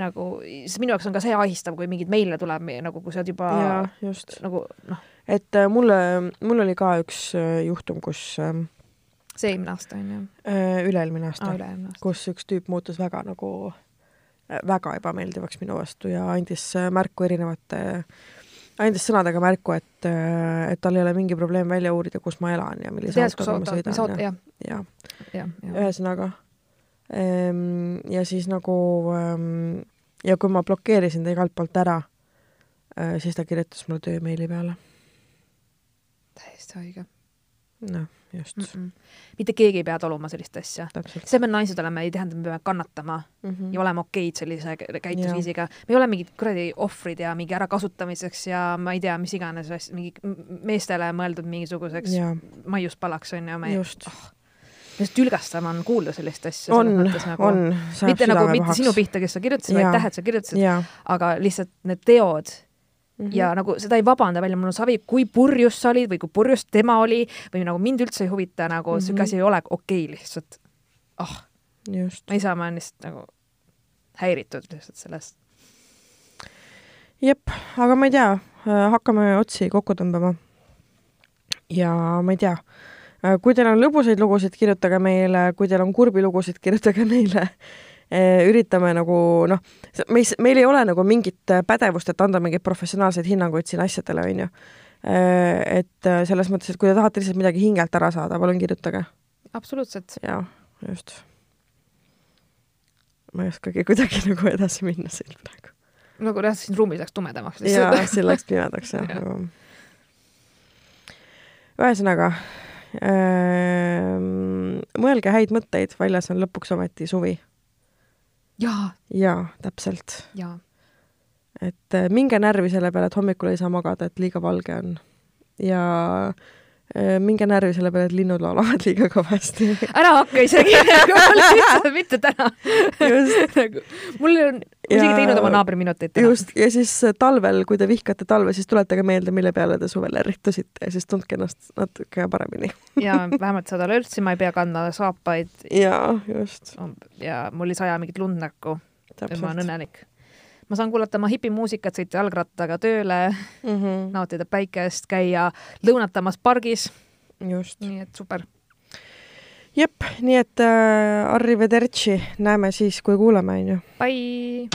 nagu, sest minu jaoks on ka see ahistav, kui mingeid meile tuleb, nagu kui sa oled juba ja, just. nagu noh. Et äh, mulle, mul oli ka üks äh, juhtum, kus äh, see eelmine aasta on ju? Äh, üle-eelmine aasta ah,, kus üks tüüp muutus väga nagu väga ebameeldivaks minu vastu ja andis märku erinevate, andis sõnadega märku, et, et tal ei ole mingi probleem välja uurida, kus ma elan ja millise autoga ma sõidan ja, ja, ja, ja. ühesõnaga. Ehm, ja siis nagu ehm, ja kui ma blokeerisin ta igalt poolt ära, siis ta kirjutas mulle töömeili peale. Täiesti haige. noh just mm. -mm. mitte keegi ei pea taluma sellist asja. see, et me naised oleme, ei tähenda, et me peame kannatama mm -hmm. ja olema okeid sellise käitumisviisiga. me ei ole mingid kuradi ohvrid ja mingi ärakasutamiseks ja ma ei tea, mis iganes, mingi meestele mõeldud mingisuguseks maiuspalaks on ju. just oh just tülgastav on kuulda sellist asja. on, nagu, on. mitte nagu, mitte sinu pihta, kes sa kirjutasid, vaid tähed sa kirjutasid, aga lihtsalt need teod Mm -hmm. ja nagu seda ei vabanda välja, mul on savi, kui purjus sa olid või kui purjus tema oli või nagu mind üldse ei huvita, nagu mm -hmm. sihuke asi ei ole okei okay, lihtsalt. ah oh., ma ei saa, ma olen lihtsalt nagu häiritud lihtsalt sellest. jep, aga ma ei tea, hakkame otsi kokku tõmbama. ja ma ei tea, kui teil on lõbusaid lugusid, kirjutage meile, kui teil on kurbi lugusid, kirjutage meile üritame nagu noh, meis, meil ei ole nagu mingit pädevust, et anda mingeid professionaalseid hinnanguid siin asjadele, on ju. Eh, et selles mõttes, et kui te tahate lihtsalt midagi hingelt ära saada, palun kirjutage. absoluutselt. jaa, just. ma ei oskagi kuidagi nagu edasi minna siit praegu. nagu jah, siin ruumis läks tumedamaks jaa, siin läks pimedaks jah ja. Ühesõnaga äh, mõelge häid mõtteid, väljas on lõpuks ometi suvi jaa. jaa, täpselt. et äh, minge närvi selle peale, et hommikul ei saa magada, et liiga valge on. ja Äh, minge närvi selle peale, et linnud laulavad liiga kõvasti. ära hakka isegi lihtsalt mitte täna. Nagu, mul on, isegi teinud oma naabriminuteid täna. just, ja siis äh, talvel, kui te vihkate talve, siis tuletage meelde, mille peale te suvel ärritusite ja siis tundke ennast natuke paremini ja vähemalt saada lörtsi, ma ei pea kandma saapaid. jaa, just. ja mul ei saja mingit lund näkku. ma olen õnnelik ma saan kuulata oma hipimuusikat, sõita jalgrattaga tööle mm, -hmm. nautida päikest, käia lõunatamas pargis. nii et super. jep, nii et äh, arrivederci, näeme siis, kui kuuleme, onju. Bye!